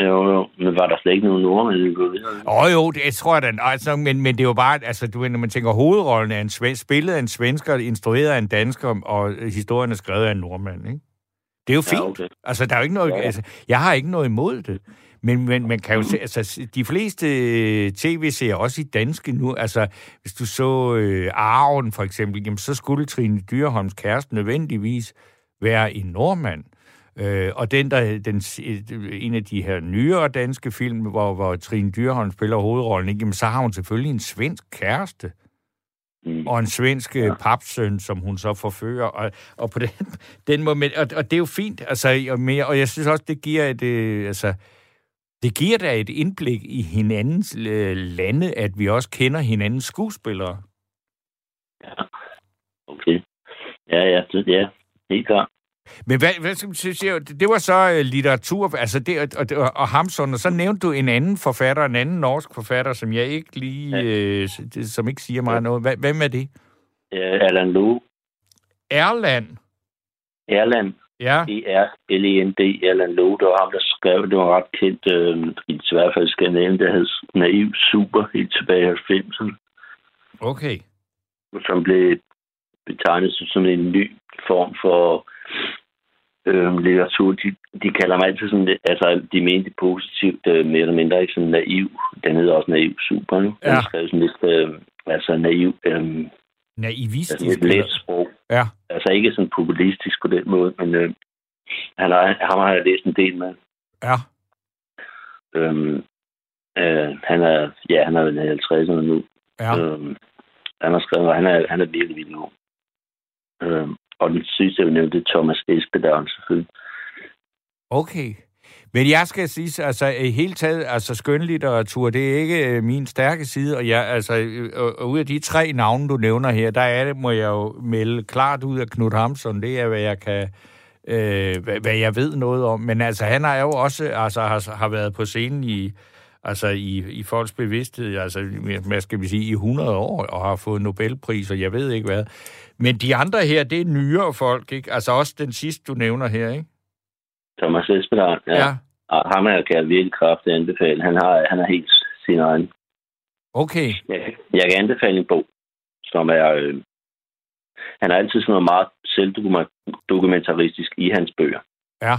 Jo, jo. Men var der slet ikke nogen nordmænd involveret? Åh oh, jo, det tror jeg da. Altså, men, men det er jo bare, altså, du, når man tænker hovedrollen af en svensk, spillet af en svensker, instrueret af en dansker, og historien er skrevet af en nordmand, ikke? Det er jo fint. Ja, okay. Altså, der er jo ikke noget, ja. altså, jeg har ikke noget imod det. Men, men man kan jo se, altså, de fleste øh, tv-serier, også i danske nu, altså, hvis du så øh, Arven for eksempel, jamen, så skulle Trine Dyrholms kæreste nødvendigvis være en nordmand. Øh, og den, der, den, en af de her nyere danske film, hvor, hvor Trine Dyrholm spiller hovedrollen, ikke? Jamen, så har hun selvfølgelig en svensk kæreste. Mm. Og en svensk øh, ja. papsøn, som hun så forfører. Og, og på den, den måde, og, og det er jo fint, altså, og, mere, og jeg synes også, det giver et, øh, altså, det giver da et indblik i hinandens øh, lande, at vi også kender hinandens skuespillere. Ja, okay. Ja, ja, det, ja, helt klart. Men hvad, hvad skal man sige, det var så uh, litteratur, altså det, og, og, og Hamsun, og så nævnte du en anden forfatter, en anden norsk forfatter, som jeg ikke lige, ja. uh, som ikke siger mig ja. noget. Hvem er det? Erland Loe. Erland? Erland. Ja. E-R-L-E-N-D, Erland Loe, det var ham, der skrev, det var ret kendt, øh, i hvert fald nævne, der hed Naiv Super, helt tilbage i 90'erne. Okay. Som blev betegnet som en ny form for øh, litteratur. De, de kalder mig altid sådan, altså de mente positivt, øh, mere eller mindre ikke sådan naiv. Den hedder også naiv super, nu. Ja. Den skrev sådan lidt, øh, altså naiv, øh, Naivistisk? Altså lidt let sprog. Ja. Altså ikke sådan populistisk på den måde, men øh, han har, ham har jeg læst en del med. Ja. Øhm, øh, han er, ja, han er vel 50'erne nu. Ja. Øhm, han har skrevet, han er, han er virkelig vildt god. Øhm, og den sidste, jeg nævnte, det er Thomas Espedal, selvfølgelig. Okay. Men jeg skal sige, altså i hele taget, altså skønlitteratur, det er ikke øh, min stærke side, og jeg, altså, øh, og ud af de tre navne, du nævner her, der er det, må jeg jo melde klart ud af Knud Hamsun, det er, hvad jeg kan, øh, hvad, hvad jeg ved noget om, men altså, han har jo også, altså, har, har været på scenen i, altså i, i folks bevidsthed, altså, hvad skal vi sige, i 100 år, og har fået Nobelpris, og jeg ved ikke hvad. Men de andre her, det er nyere folk, ikke? Altså også den sidste, du nævner her, ikke? Thomas Espeland, ja. ja. Og ham er, kan jeg virkelig kraftigt anbefale. Han har, han er helt sin egen. Okay. Jeg, jeg kan anbefale en bog, som er... Øh, han er altid sådan noget meget selvdokumentaristisk i hans bøger. Ja.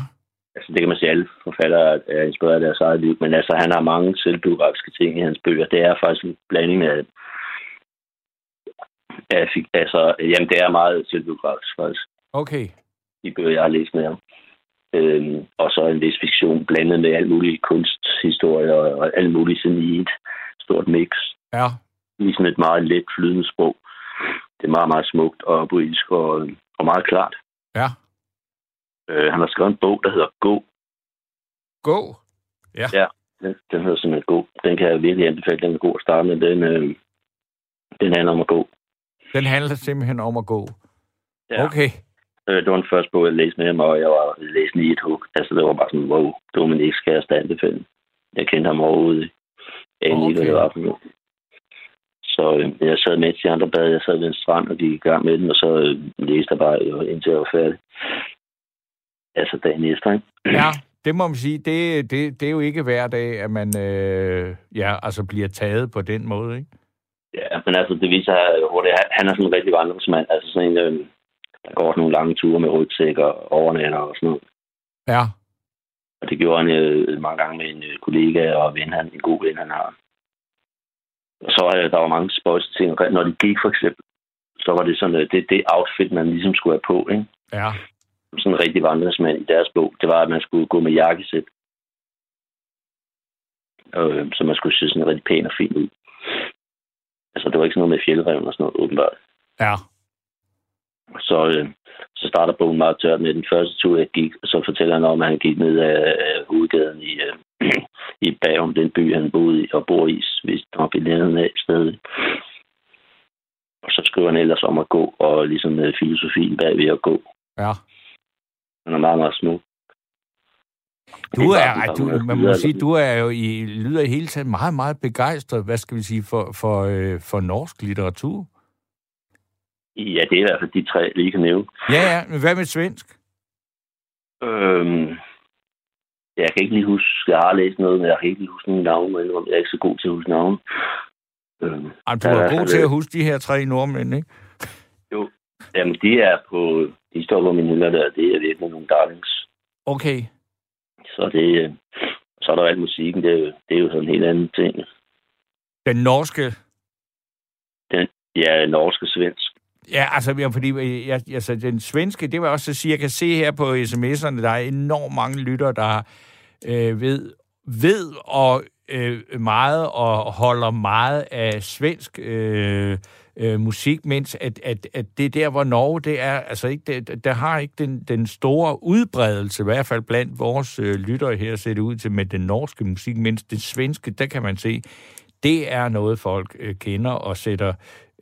Altså, det kan man sige, alle forfattere er inspireret af deres eget liv, men altså, han har mange selvbiografiske ting i hans bøger. Det er faktisk en blanding af... af altså, jamen, det er meget selvbiografisk, faktisk. Okay. De bøger, jeg har læst med ham. Øhm, og så en vis fiktion blandet med alt muligt kunsthistorie og, alt muligt sådan i et stort mix. Ja. Ligesom et meget let flydende sprog. Det er meget, meget smukt og poetisk og, og meget klart. Ja. Øh, han har skrevet en bog, der hedder Gå. Gå? Ja. Ja, den, den hedder simpelthen Gå. Den kan jeg virkelig anbefale. Den er god at starte med. Den, øh, den handler om at gå. Den handler simpelthen om at gå? Ja. Okay. Øh, det var den første bog, jeg læste med ham, og jeg var læst i et hug. Altså, det var bare sådan, wow, Dominik skal jeg anbefale. Jeg kendte ham overhovedet. Jeg okay. ikke, hvad det var for noget. Så øh, jeg sad med til de andre bad, jeg sad ved en strand og gik i gang med den, og så øh, læste jeg bare øh, indtil jeg var færdig. Altså dagen efter, ikke? Ja, det må man sige. Det, det, det er jo ikke hver dag, at man øh, ja, altså bliver taget på den måde, ikke? Ja, men altså, det viser, hvor det er, han er sådan en rigtig vandringsmand. Altså sådan en, øh, der går nogle lange ture med rygsæk og overnatter og sådan noget. Ja. Og det gjorde han øh, mange gange med en øh, kollega og ven, han, en god ven, han har. Og så øh, der var mange spøjse ting. Når de gik for eksempel, så var det sådan, øh, det, det outfit, man ligesom skulle have på. Ikke? Ja. Sådan en rigtig vandringsmand i deres bog, det var, at man skulle gå med jakkesæt. Øh, så man skulle se sådan rigtig pæn og fin ud. Altså, det var ikke sådan noget med fjeldreven og sådan noget, åbenbart. Ja. Så, øh, så starter bogen meget tørt med den første tur, jeg gik, og så fortæller han om, at han gik ned af, hovedgaden i, øh, i Bagum, den by, han boede i og bor i, hvis nok i nærheden af stedet. Og så skriver han ellers om at gå, og ligesom med filosofien bag ved at gå. Ja. Han er meget, meget smuk. Du er, du, man må sige, du er jo i, lyder i hele tiden meget, meget begejstret, hvad skal vi sige, for, for, øh, for norsk litteratur. Ja, det er i hvert fald de tre, vi kan nævne. Ja, ja. Men hvad med svensk? Øhm, jeg kan ikke lige huske, jeg har læst noget, men jeg kan ikke lige huske nogle navne, men jeg er ikke så god til at huske navne. Øh, Jamen, du er god til at huske de her tre nordmænd, ikke? Jo, jamen de er på, de står på min hylder der, det er virkelig nogle darlings. Okay. Så det, så er der alt musikken, det er, jo, det er jo sådan en helt anden ting. Den norske? Den, ja, norske svensk. Ja, altså, ja, fordi øh, jeg, altså, den svenske, det var også sige, jeg kan se her på sms'erne, der er enormt mange lyttere, der øh, ved, ved og øh, meget og holder meget af svensk øh, øh, musik, mens at, at, at det der, hvor Norge, det er, altså ikke, det, der har ikke den, den store udbredelse, i hvert fald blandt vores øh, lyttere her, ser det ud til med den norske musik, mens det svenske, der kan man se, det er noget, folk øh, kender og sætter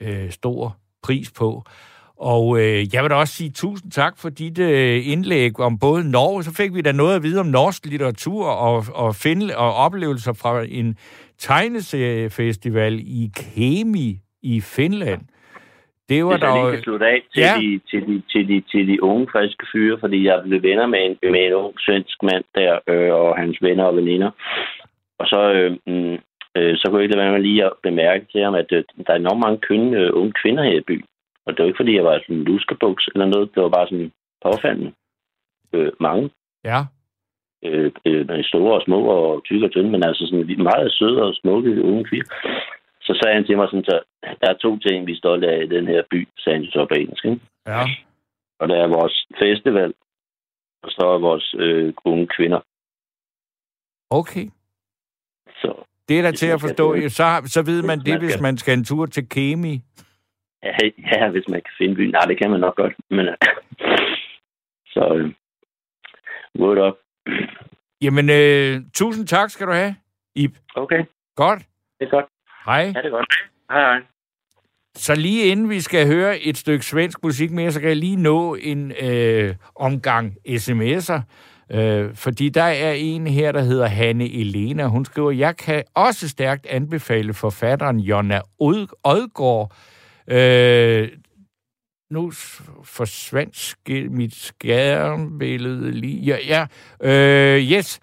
øh, stor pris på. Og øh, jeg vil da også sige tusind tak for dit øh, indlæg om både Norge, så fik vi da noget at vide om norsk litteratur og, og, finde, og oplevelser fra en tegneseriefestival i Kemi i Finland. Det var Hvis jeg kan slutte af til, ja. de, til, de, til, de, til de unge friske fyre, fordi jeg blev venner med en, med en ung svensk mand der, øh, og hans venner og veninder. Og så, øh, mm, øh, så kunne jeg ikke lade være med lige at bemærke til ham, at øh, der er enormt mange kønne, øh, unge kvinder her i byen. Og det var ikke, fordi jeg var sådan en luskebuks eller noget. Det var bare sådan påfaldende. Øh, mange. Ja. Øh, øh, store og små og tykke og tynde, men altså sådan meget søde og smukke unge kvinder. Så sagde han til mig sådan, så der er to ting, vi er stolte af i den her by, sagde han så på engelsk. Ikke? Ja. Og der er vores festival, og så er vores øh, unge kvinder. Okay. Så, det er da til at forstå. Så, så ved man det, hvis man skal en tur til Kemi. Ja, ja, hvis man kan finde byen. Nej, det kan man nok godt. Men, så, øh, word up. Jamen, øh, tusind tak skal du have, Ib. Okay. Godt. Det er godt. Hej. Ja, det er godt. Hej, hej. Så lige inden vi skal høre et stykke svensk musik mere, så kan jeg lige nå en øh, omgang sms'er. Øh, fordi der er en her, der hedder Hanne Elena. Hun skriver, jeg kan også stærkt anbefale forfatteren Jonna Odgaard. Øh, nu forsvandt mit skærmbillede lige. Ja, ja. Øh, yes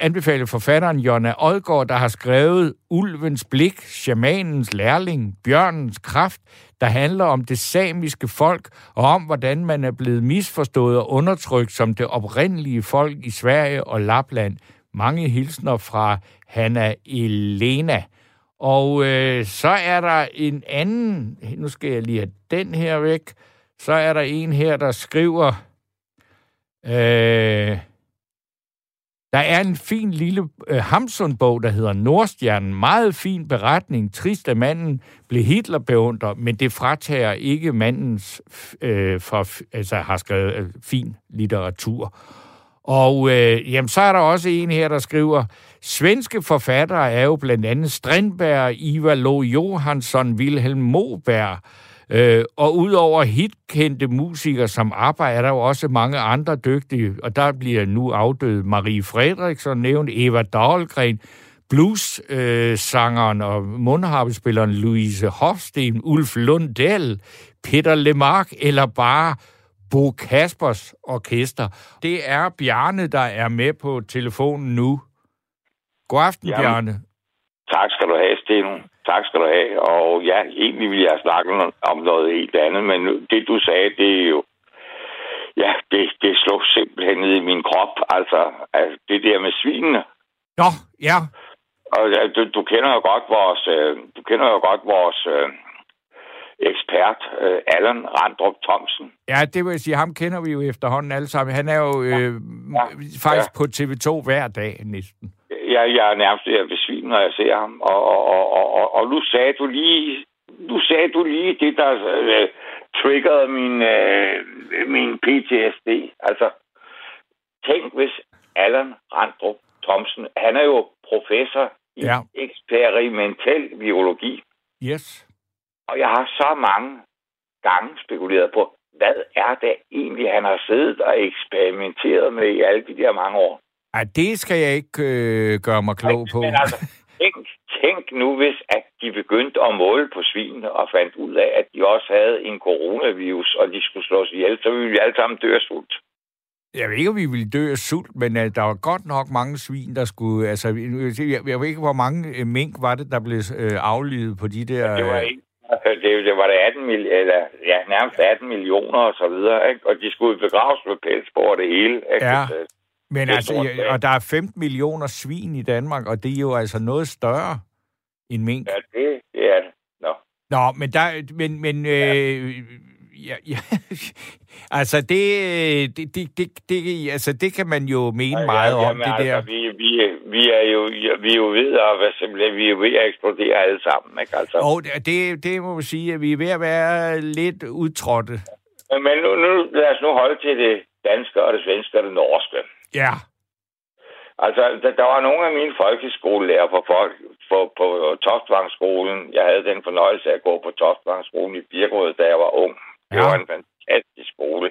anbefale forfatteren Jonna Odgaard, der har skrevet Ulvens blik, shamanens lærling, bjørnens kraft, der handler om det samiske folk og om, hvordan man er blevet misforstået og undertrykt som det oprindelige folk i Sverige og Lapland. Mange hilsner fra Hanna Elena. Og øh, så er der en anden, nu skal jeg lige have den her væk, så er der en her, der skriver, øh, der er en fin lille øh, Hamsun-bog, der hedder Nordstjernen. Meget fin beretning. Trist, at manden blev Hitler beundret, men det fratager ikke mandens øh, for, altså, har skrevet øh, fin litteratur. Og øh, jamen, så er der også en her, der skriver, svenske forfattere er jo blandt andet Strindberg, Ivar Lo Johansson, Wilhelm Moberg, Øh, og udover hitkendte musikere som arbejder, er der jo også mange andre dygtige, og der bliver nu afdød Marie Fredriksson nævnt, Eva Dahlgren, blues-sangeren og mundharpespilleren Louise Hofsten, Ulf Lundell, Peter Lemark eller bare Bo Kaspers Orkester. Det er Bjarne, der er med på telefonen nu. God aften, Jamen, Bjarne. Tak skal du have, Sten. Tak skal du have. Og ja, egentlig vil jeg snakke om noget helt andet, men det du sagde, det er jo... Ja, det, det slog simpelthen ned i min krop. Altså, altså det der med svinene. Nå, ja. Og ja, du, du kender jo godt vores, øh, du kender jo godt vores øh, ekspert, øh, Allan Randrup Thomsen. Ja, det vil sige, ham kender vi jo efterhånden alle sammen. Han er jo øh, ja. faktisk ja. på TV2 hver dag næsten jeg, jeg er nærmest ved at besvime, når jeg ser ham. Og, og, og, og, og nu sagde du lige, nu sagde du lige det, der uh, triggerede min, uh, min PTSD. Altså, tænk hvis Allan Randrup Thomsen, han er jo professor i ja. eksperimentel biologi. Yes. Og jeg har så mange gange spekuleret på, hvad er det egentlig, han har siddet og eksperimenteret med i alle de der mange år? Ej, det skal jeg ikke øh, gøre mig klog på. Men altså, tænk, tænk nu, hvis at de begyndte at måle på svinene og fandt ud af, at de også havde en coronavirus, og de skulle slås ihjel, så ville vi alle sammen dø af sult. Jeg ved ikke, om vi ville dø af sult, men uh, der var godt nok mange svin, der skulle... Altså, jeg, jeg ved ikke, hvor mange uh, mink var det, der blev uh, aflivet på de der... Det var ikke det, det var det 18 mil, eller ja, nærmest 18 millioner og så videre, ikke? og de skulle begraves med pelsbord og det hele. Ikke? Ja, men altså, og der er 15 millioner svin i Danmark, og det er jo altså noget større end mink. Ja, det, det er det. Nå. Nå, men der, men, men øh, ja, ja, altså det, det, det, det, det, altså det kan man jo mene ja, meget ja, om, det altså, der. Vi, vi, vi, er jo, vi er jo ved at, hvad simpelthen, vi er ved at eksplodere alle sammen, ikke altså? Og det, det må man sige, at vi er ved at være lidt udtrådte. Men nu, nu, lad os nu holde til det danske og det svenske og det norske. Ja. Altså, der, der var nogle af mine folkeskolelærer på, folk, på, på Toftvangsskolen. Jeg havde den fornøjelse af at gå på Toftvangsskolen i Birkerød, da jeg var ung. Det ja. var en fantastisk skole.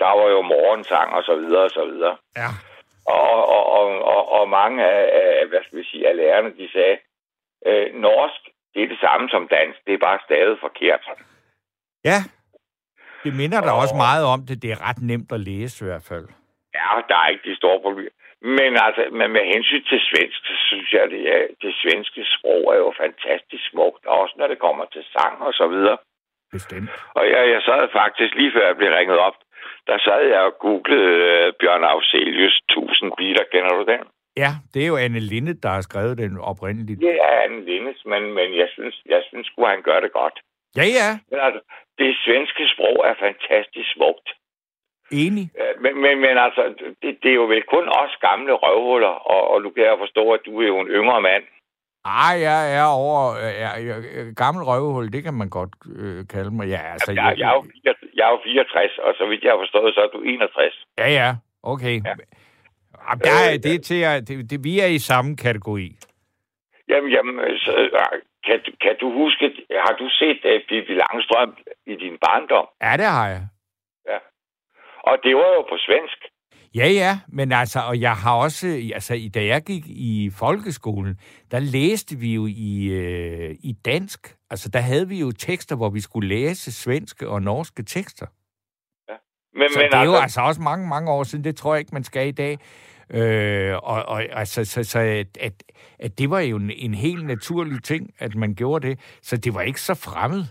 Der var jo morgensang og så videre og så videre. Ja. Og, og, og, og, og mange af, af, hvad skal vi sige, af lærerne, de sagde, øh, norsk, det er det samme som dansk, det er bare stadig forkert. Ja, det minder da og... også meget om det. Det er ret nemt at læse i hvert fald. Ja, der er ikke de store problemer. Men altså, men med hensyn til svensk, så synes jeg, at det, er, det svenske sprog er jo fantastisk smukt, også når det kommer til sang og så videre. Bestemt. Og jeg, jeg sad faktisk lige før jeg blev ringet op, der sad jeg og googlede uh, Bjørn Afzelius 1000 biler. Kender du den? Ja, det er jo Anne Linde, der har skrevet den oprindeligt. Det er Anne Lindes, men, men jeg synes, jeg synes sgu, han gør det godt. Ja, ja. Men altså, det svenske sprog er fantastisk smukt. Enig. Men, men, men altså, det, det er jo vel kun os gamle røvhuller, og, og nu kan jeg forstå, at du er jo en yngre mand. Ej, jeg er over... Jeg, jeg, gammel røvehul, det kan man godt øh, kalde mig. Ja, altså, jeg, jeg, jeg, er jo, jeg er jo 64, og så vidt jeg har forstået, så er du 61. Ja, ja. Okay. Ja. Jamen, der er, det til at, det, det, vi er i samme kategori. Jamen, jamen så, kan, kan du huske, har du set uh, Pippi Langstrøm i din barndom? Ja, det har jeg. Og det var jo på svensk. Ja, ja, men altså, og jeg har også, altså, da jeg gik i folkeskolen, der læste vi jo i, øh, i dansk. Altså, der havde vi jo tekster, hvor vi skulle læse svenske og norske tekster. Ja. Men, så men det er altså... jo altså også mange, mange år siden. Det tror jeg ikke, man skal i dag. Øh, og, og altså, så, så at, at, at det var jo en, en helt naturlig ting, at man gjorde det. Så det var ikke så fremmed.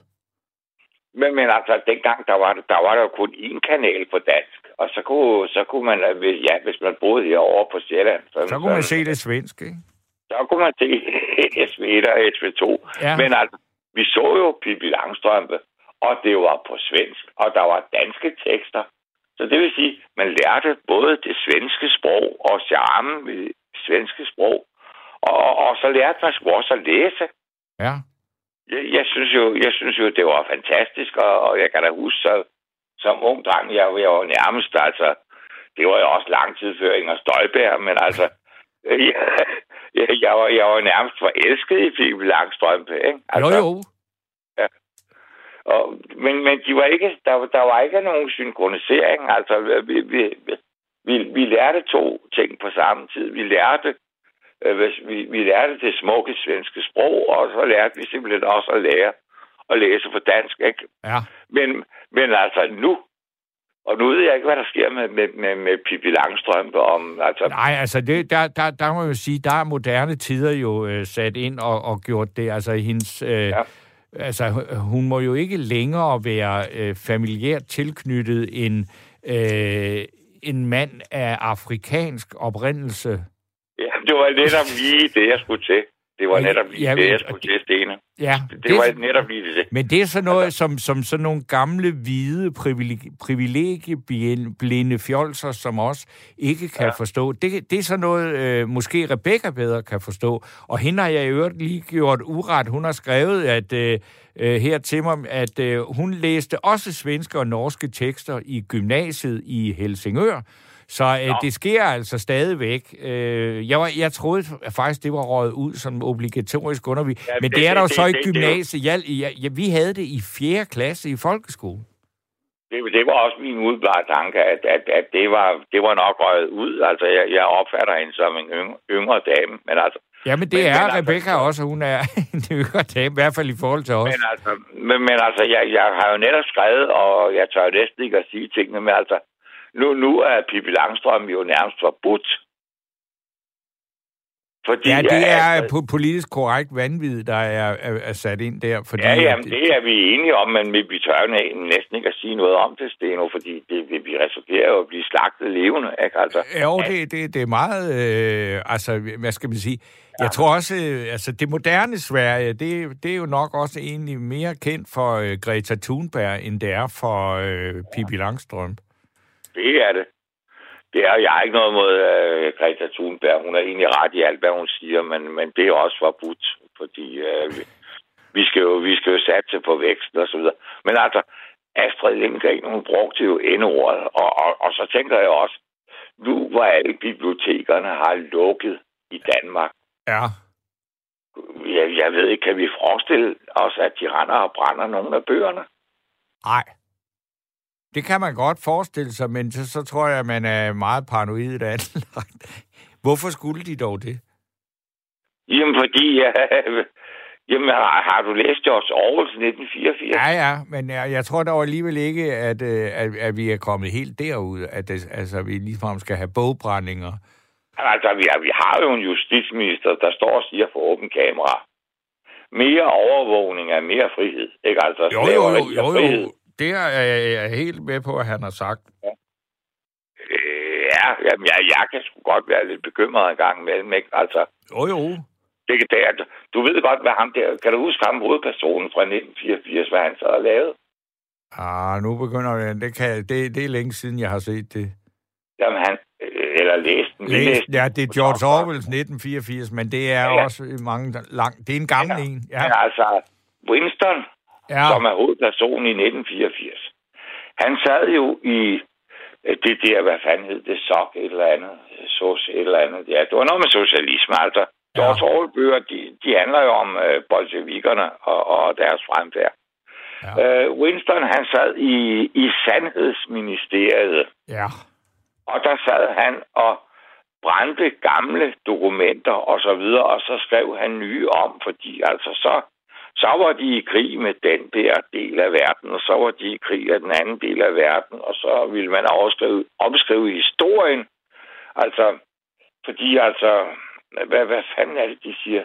Men, men altså, dengang, der var, der var der jo kun én kanal på dansk. Og så kunne, så kunne man, ja, hvis man boede herovre på Sjælland... Så, så kunne man se det svenske, ikke? Så kunne man se SV1 og SV2. Ja. Men altså, vi så jo Pippi Langstrømpe, og det var på svensk, og der var danske tekster. Så det vil sige, man lærte både det svenske sprog og charme ved det svenske sprog, og, og så lærte man også at læse. Ja. Jeg, jeg, synes jo, jeg synes jo, det var fantastisk, og, og jeg kan da huske, så, som ung dreng, jeg, jeg var nærmest, altså, det var jo også lang tid før Inger Støjberg, men altså, jeg, jeg, var, jeg var nærmest forelsket i Pippi Langstrømpe, ikke? Altså, jo, jo. Ja. Og, men, men de var ikke, der, der var ikke nogen synkronisering. Altså, vi, vi, vi, vi lærte to ting på samme tid. Vi lærte, vi, vi lærte det smukke svenske sprog, og så lærte vi simpelthen også at lære at læse på dansk. Ikke? Ja. Men, men altså nu, og nu ved jeg ikke, hvad der sker med, med, med, med Pippi Langstrømpe. Om, altså... Nej, altså det, der, der, der må jeg jo sige, der er moderne tider jo øh, sat ind og, og gjort det. Altså hendes... Øh, ja. Altså, hun må jo ikke længere være øh, familiært tilknyttet en, øh, en mand af afrikansk oprindelse. Det var netop lige det, jeg skulle til. Det var netop lige ja, det, jeg skulle til, Stene. Ja, det, det var netop lige det. Men det er sådan noget, som, som sådan nogle gamle, hvide, privilegieblinde fjolser, som os ikke kan ja. forstå. Det, det er sådan noget, øh, måske Rebecca bedre kan forstå. Og hende har jeg i øvrigt lige gjort uret. Hun har skrevet at øh, øh, her til mig, at øh, hun læste også svenske og norske tekster i gymnasiet i Helsingør. Så øh, det sker altså stadigvæk. Øh, jeg, var, jeg troede faktisk, det var røget ud som obligatorisk undervisning. Ja, men det, det er der jo så i gymnasiet. Jeg, jeg, jeg, vi havde det i 4. klasse i folkeskolen. Det, det var også min udblare tanke, at, at, at det, var, det var nok røget ud. Altså, jeg, jeg opfatter hende som en yngre, yngre dame, men altså... Ja, men det men, er men, altså- Rebecca altså, også. Hun er en yngre dame, i hvert fald i forhold til os. Men altså, men, men altså jeg, jeg har jo netop skrevet, og jeg tør næsten ikke at sige tingene, men altså, nu, nu er Pippi Langstrøm jo nærmest forbudt. Fordi, ja, det er altså, politisk korrekt vanvid, der er, er, er sat ind der. Fordi, ja, jamen, det, det er vi enige om, men vi tør næsten ikke at sige noget om det, Steno, fordi det, det, vi risikerer jo at blive slagtet levende. Ikke? Altså, jo, det, det, det er meget... Øh, altså, hvad skal man sige? Ja. Jeg tror også, øh, altså det moderne Sverige, det, det er jo nok også egentlig mere kendt for øh, Greta Thunberg, end det er for øh, Pippi Langstrøm. Det er det. Det er, jeg har ikke noget mod uh, Greta Thunberg. Hun er egentlig ret i alt, hvad hun siger, men, men det er også forbudt, fordi uh, vi, vi, skal jo, vi skal jo satse på vækst og så videre. Men altså, Astrid Lindgren, hun brugte jo endeordet, og, og, og så tænker jeg også, nu hvor alle bibliotekerne har lukket i Danmark, ja. jeg, jeg ved ikke, kan vi forestille os, at de render og brænder nogle af bøgerne? Nej. Det kan man godt forestille sig, men så, så tror jeg, at man er meget paranoid af Hvorfor skulle de dog det? Jamen, fordi... Ja, jamen, har, har du læst George Orwell 1984? Ja, ja, men jeg, jeg tror dog alligevel ikke, at, øh, at, at vi er kommet helt derud, at det, altså, vi ligefrem skal have bogbrændinger. Altså, vi har, vi har jo en justitsminister, der står og siger for åben kamera, mere overvågning er mere frihed. Ikke? Altså, jo, jo, jo, jo, jo, det er jeg helt med på, at han har sagt. Ja, øh, ja jamen, jeg, jeg kan sgu godt være lidt bekymret en gang imellem, ikke? Altså, jo, jo. Det, det er, du ved godt, hvad ham der... Kan du huske ham, hovedpersonen fra 1984, hvad han så har lavet? Ah, nu begynder jeg... Det, kan, det, det er længe siden, jeg har set det. Jamen, han... Eller læst den. Læst, ja, det er George Orwells 1984, men det er ja. også mange lang... Det er en gammel ja. en. Ja. Men altså, Winston, ja. som er hovedpersonen i 1984. Han sad jo i øh, det der, hvad fanden hed det, sok et eller andet, sos et eller andet. Ja, det var noget med socialisme, altså. Ja. George de, de handler jo om øh, bolsjevikerne og, og deres fremfærd. Ja. Øh, Winston, han sad i, i Sandhedsministeriet. Ja. Og der sad han og brændte gamle dokumenter og så videre, og så skrev han nye om, fordi altså så så var de i krig med den der del af verden, og så var de i krig af den anden del af verden, og så ville man overskrive, omskrive historien. Altså, fordi altså, hvad, hvad fanden er det, de siger?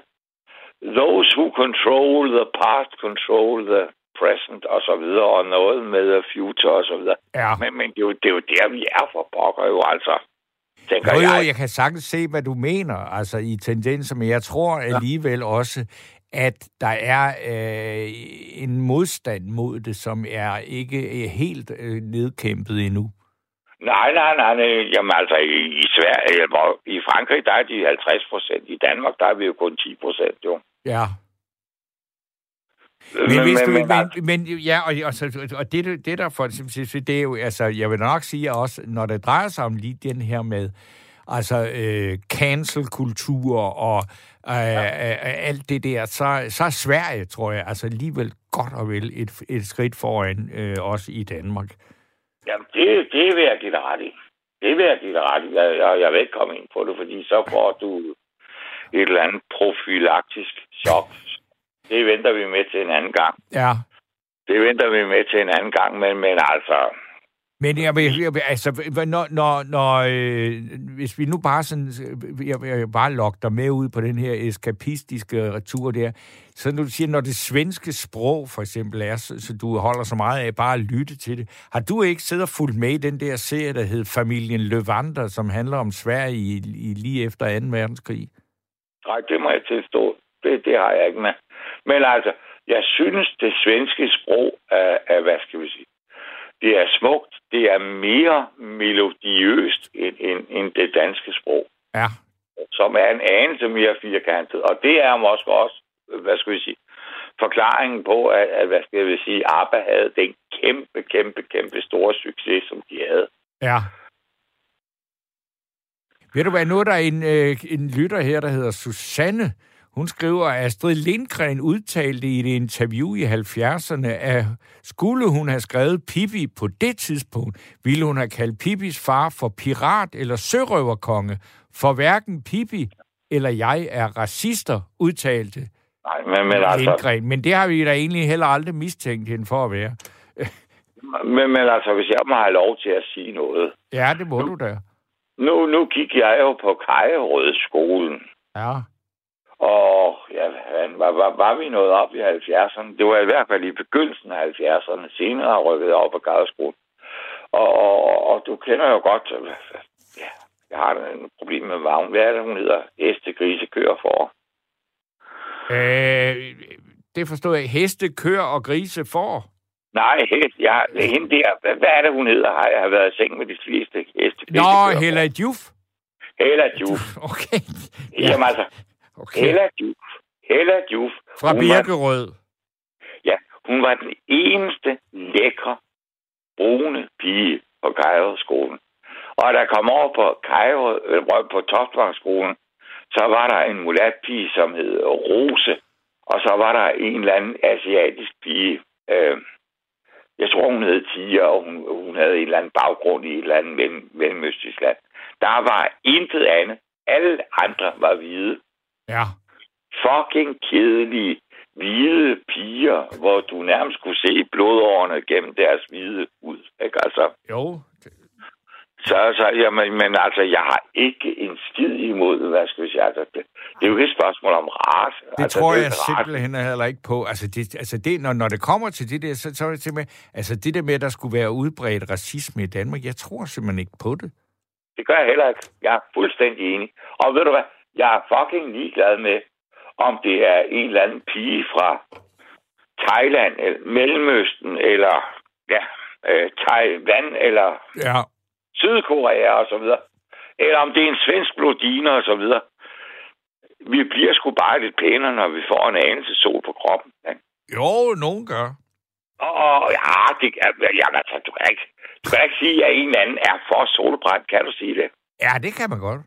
Those who control the past control the present, og så videre, og noget med the future, og så videre. Ja. Men, men det, er jo, det er jo der, vi er for pokker jo, altså. Tænker jo, jo, jeg. jeg kan sagtens se, hvad du mener, altså i tendenser, men jeg tror alligevel også, at der er øh, en modstand mod det, som er ikke er helt øh, nedkæmpet endnu. Nej, nej, nej, nej. Jamen altså, i, i Sverige, hvor, i Frankrig, der er de 50 procent. I Danmark, der er vi jo kun 10 procent, jo. Ja. Men, men, hvis men, du, men, men, ja, og, og, og det, det der for, det er jo, altså, jeg vil nok sige også, når det drejer sig om lige den her med, altså, øh, cancel-kultur og øh, ja. øh, alt det der, så, så er Sverige, tror jeg, altså alligevel godt og vel et, et skridt foran øh, os i Danmark. Jamen, det, det vil jeg give dig ret i. Det vil jeg give dig ret i. Jeg, jeg, jeg vil ikke komme ind på det, fordi så får du et eller andet profylaktisk chok. Det venter vi med til en anden gang. Ja. Det venter vi med til en anden gang, men, men altså, men jeg, jeg, jeg, altså, når, når, når øh, hvis vi nu bare sådan, øh, jeg, jeg bare lokker dig med ud på den her eskapistiske retur der, så når du siger, når det svenske sprog for eksempel er, så, så du holder så meget af bare at lytte til det, har du ikke siddet og fulgt med i den der serie, der hed Familien Levander, som handler om Sverige i, i lige efter 2. verdenskrig? Nej, det må jeg tilstå. Det, det har jeg ikke med. Men altså, jeg synes, det svenske sprog er, er hvad skal vi sige, det er smukt, det er mere melodiøst end, end, end det danske sprog. Ja. Som er en anelse mere firkantet. Og det er måske også, hvad skal vi sige, forklaringen på, at, at hvad skal jeg sige, ABBA havde den kæmpe, kæmpe, kæmpe store succes, som de havde. Ja. Ved du hvad, nu er der en, øh, en lytter her, der hedder Susanne, hun skriver, at Astrid Lindgren udtalte i et interview i 70'erne, at skulle hun have skrevet Pippi på det tidspunkt, ville hun have kaldt Pippis far for pirat eller sørøverkonge, for hverken Pippi eller jeg er racister, udtalte Nej, men, men altså... Lindgren. Men det har vi da egentlig heller aldrig mistænkt hende for at være. Men, men altså, hvis jeg må have lov til at sige noget. Ja, det må du da. Nu, nu gik jeg jo på Kajerød skolen. Ja. Og ja, var, var, var vi nået op i 70'erne? Det var i hvert fald i begyndelsen af 70'erne. Senere rykket jeg op på Kajerskolen. Og, og, og, du kender jo godt... Ja, jeg har et problem med Vagn. Hvad er det, hun hedder? Heste, grise, kører for. Øh, det forstår jeg. Heste, kører og grise for? Nej, hest, jeg, hende der, hvad, hvad er det, hun hedder? Har jeg været i seng med de fleste heste? Nå, Hella Juf. Hella Juf. Okay. Ja. Jamen altså, okay. Hella Juf. Hella Juf. Fra Birkerød. Ja, hun var den eneste lækre, brune pige på Kajrød-skolen. Og der kom over på Kajrød, øh, på Toftvangsskolen, så var der en mulatpige, som hed Rose. Og så var der en eller anden asiatisk pige, øh, jeg tror, hun hed Tia, og hun, hun havde en eller anden baggrund i et eller andet mellem, mellemøstisk land. Der var intet andet. Alle andre var hvide. Ja. Fucking kedelige, hvide piger, hvor du nærmest kunne se blodårene gennem deres hvide ud. Ikke altså? Jo, så, så jamen, men altså, jeg har ikke en skid imod, hvad skal vi sige, altså, det, det er jo ikke et spørgsmål om race. Det altså, tror det jeg simpelthen heller ikke på. Altså, det, altså det, når, når det kommer til det der, så, så er det simpelthen, altså det der med, at der skulle være udbredt racisme i Danmark, jeg tror simpelthen ikke på det. Det gør jeg heller ikke. Jeg er fuldstændig enig. Og ved du hvad, jeg er fucking ligeglad med, om det er en eller anden pige fra Thailand, eller Mellemøsten, eller ja, øh, Taiwan, eller Ja, Sydkorea og så videre. Eller om det er en svensk blodiner og så videre. Vi bliver sgu bare lidt pænere, når vi får en anelse sol på kroppen. Ja. jo, nogen gør. Og, ja, det, jamen, altså, du kan ikke, du kan ikke sige, at en eller anden er for solbrændt. Kan du sige det? Ja, det kan man godt.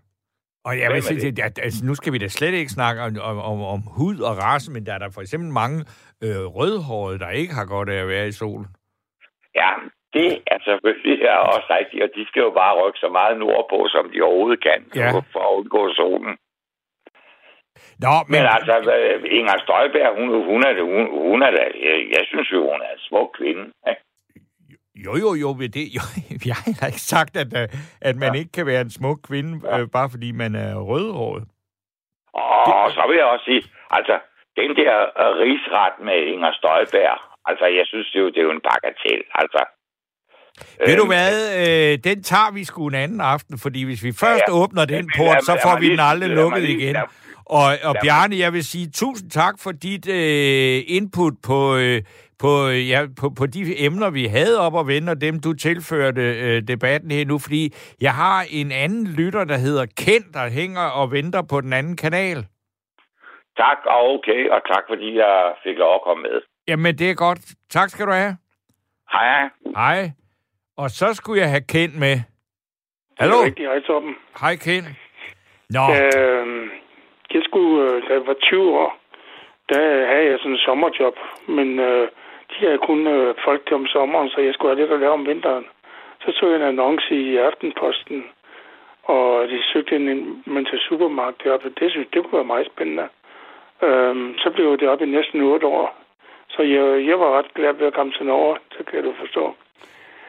Og jeg vil sige, at, at, altså, nu skal vi da slet ikke snakke om, om, om, om hud og race, men der er der for eksempel mange øh, rødhårede, der ikke har godt af at være i solen. Ja, det er selvfølgelig er også rigtigt, og de skal jo bare rykke så meget nordpå, som de overhovedet kan, Ja. for at undgå solen. Nå, men, Men altså, øh, Inger Støjberg, hun, hun er det, hun, hun er da, jeg, jeg synes jo, hun er en smuk kvinde. Ikke? Jo, jo, jo, ved det, jo, jeg har heller ikke sagt, at, øh, at man ja. ikke kan være en smuk kvinde, øh, bare fordi man er rødhåret. Og så vil jeg også sige, altså, den der øh, rigsret med Inger Støjberg, altså, jeg synes det er jo, det er jo en bagatel, altså. Ved du Øhm, hvad, øh, den tager vi sgu en anden aften, fordi hvis vi først Ja, ja, ja. åbner den port, lad- så lad får vi den aldrig lad lukket lige- igen. lad- Og, og mig- Bjarne, jeg vil sige tusind tak for dit øh, input på, øh, på, øh, ja, på, på de emner, vi havde op og vende, og dem, du tilførte øh, debatten her nu, fordi jeg har en anden lytter, der hedder Ken, der hænger og venter på den anden kanal. Tak, og okay, og tak fordi jeg fik lov at komme med. Jamen, det er godt. Tak skal du have. Hej, hej. Og så skulle jeg have Ken med. Hallo? Det rigtigt, hej Torben. Hej, Ken. Nå, Øh, jeg skulle, da jeg var 20 år, der havde jeg sådan en sommerjob, men øh, de havde kun øh, folk til om sommeren, så jeg skulle have lidt at lave om vinteren. Så så jeg en annonce i Aftenposten, og de søgte en men til supermarked op, og det synes det kunne være meget spændende. Øhm, så blev det op i næsten 8 år. Så jeg, jeg var ret glad ved at komme til Norge, det kan du forstå.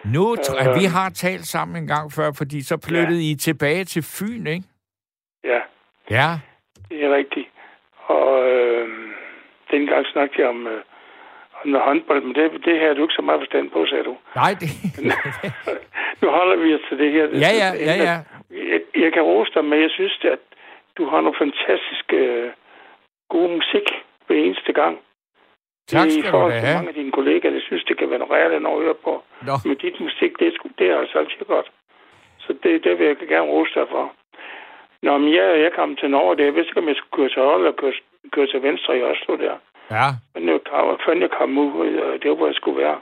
nu Øh. vi har talt sammen en gang før, fordi så flyttede I tilbage til Fyn, ikke? Ja, Ja. det er rigtigt. Og øh, dengang snakkede jeg om, øh, om noget håndbold, men det, det her er du ikke så meget forstand på, sagde du. Nej, det... nu holder vi os til det her. ja, ja, ja, ja. Jeg, jeg kan rose dig med, jeg synes, at du har nogle fantastiske øh, gode musik hver eneste gang. Tak skal du forhold da til have. mange af dine kollegaer, det synes, det kan være noget rærligt at høre på. Nå. Men dit musik, det er, sgu, det er altså altid godt. Så det, det vil jeg gerne rose dig for. Nå, men jeg, jeg kom til Norge, det jeg vidste ikke, om jeg skulle køre til højre eller køre, køre til venstre i Oslo der. Ja. Men jeg før jeg kom ud, øh, det var, hvor jeg skulle være.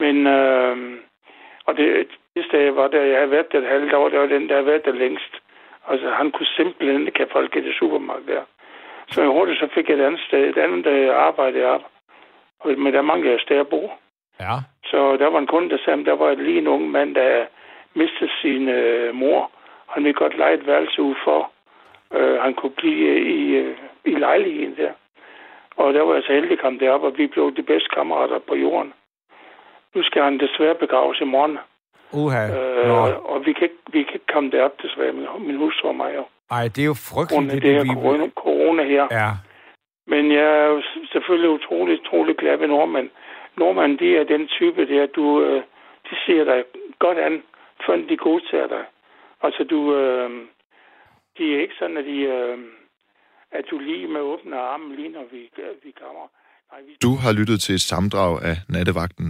Men, øh, og det, sted, jeg var der, jeg havde været der et halvt år, det var den, der havde været der længst. Altså, han kunne simpelthen ikke have folk i det supermarked der. Så jeg hurtigt så fik jeg et andet sted, et andet øh, arbejde op. Og- Men der mangler jeg sted at bo. Ja. Så der var en kunde, der sagde, der var lige en ung mand, der mistede sin øh, mor. Han ville godt lege et værelse ud for. Øh, han kunne blive i, øh, i lejligheden der. Og der var jeg så heldig at komme derop, og vi blev de bedste kammerater på jorden. nu skal han desværre begraves i morgen. Uha. Øh, og vi kan, ikke, vi kan ikke komme derop, desværre, min, min hustru og mig jo. Ej, det er jo frygteligt, det, det her vi... corona, corona her. Ja. Men jeg er jo selvfølgelig utrolig, utrolig glad ved nordmænd. Nordmænd, de er den type der, du, øh, de ser dig godt an, før de godtager dig. Altså, du, øh, de er ikke sådan, at de, øh, at du lige med åbne arme, lige når vi, vi kommer. Nej, vi... Du har lyttet til et samdrag af Nattevagten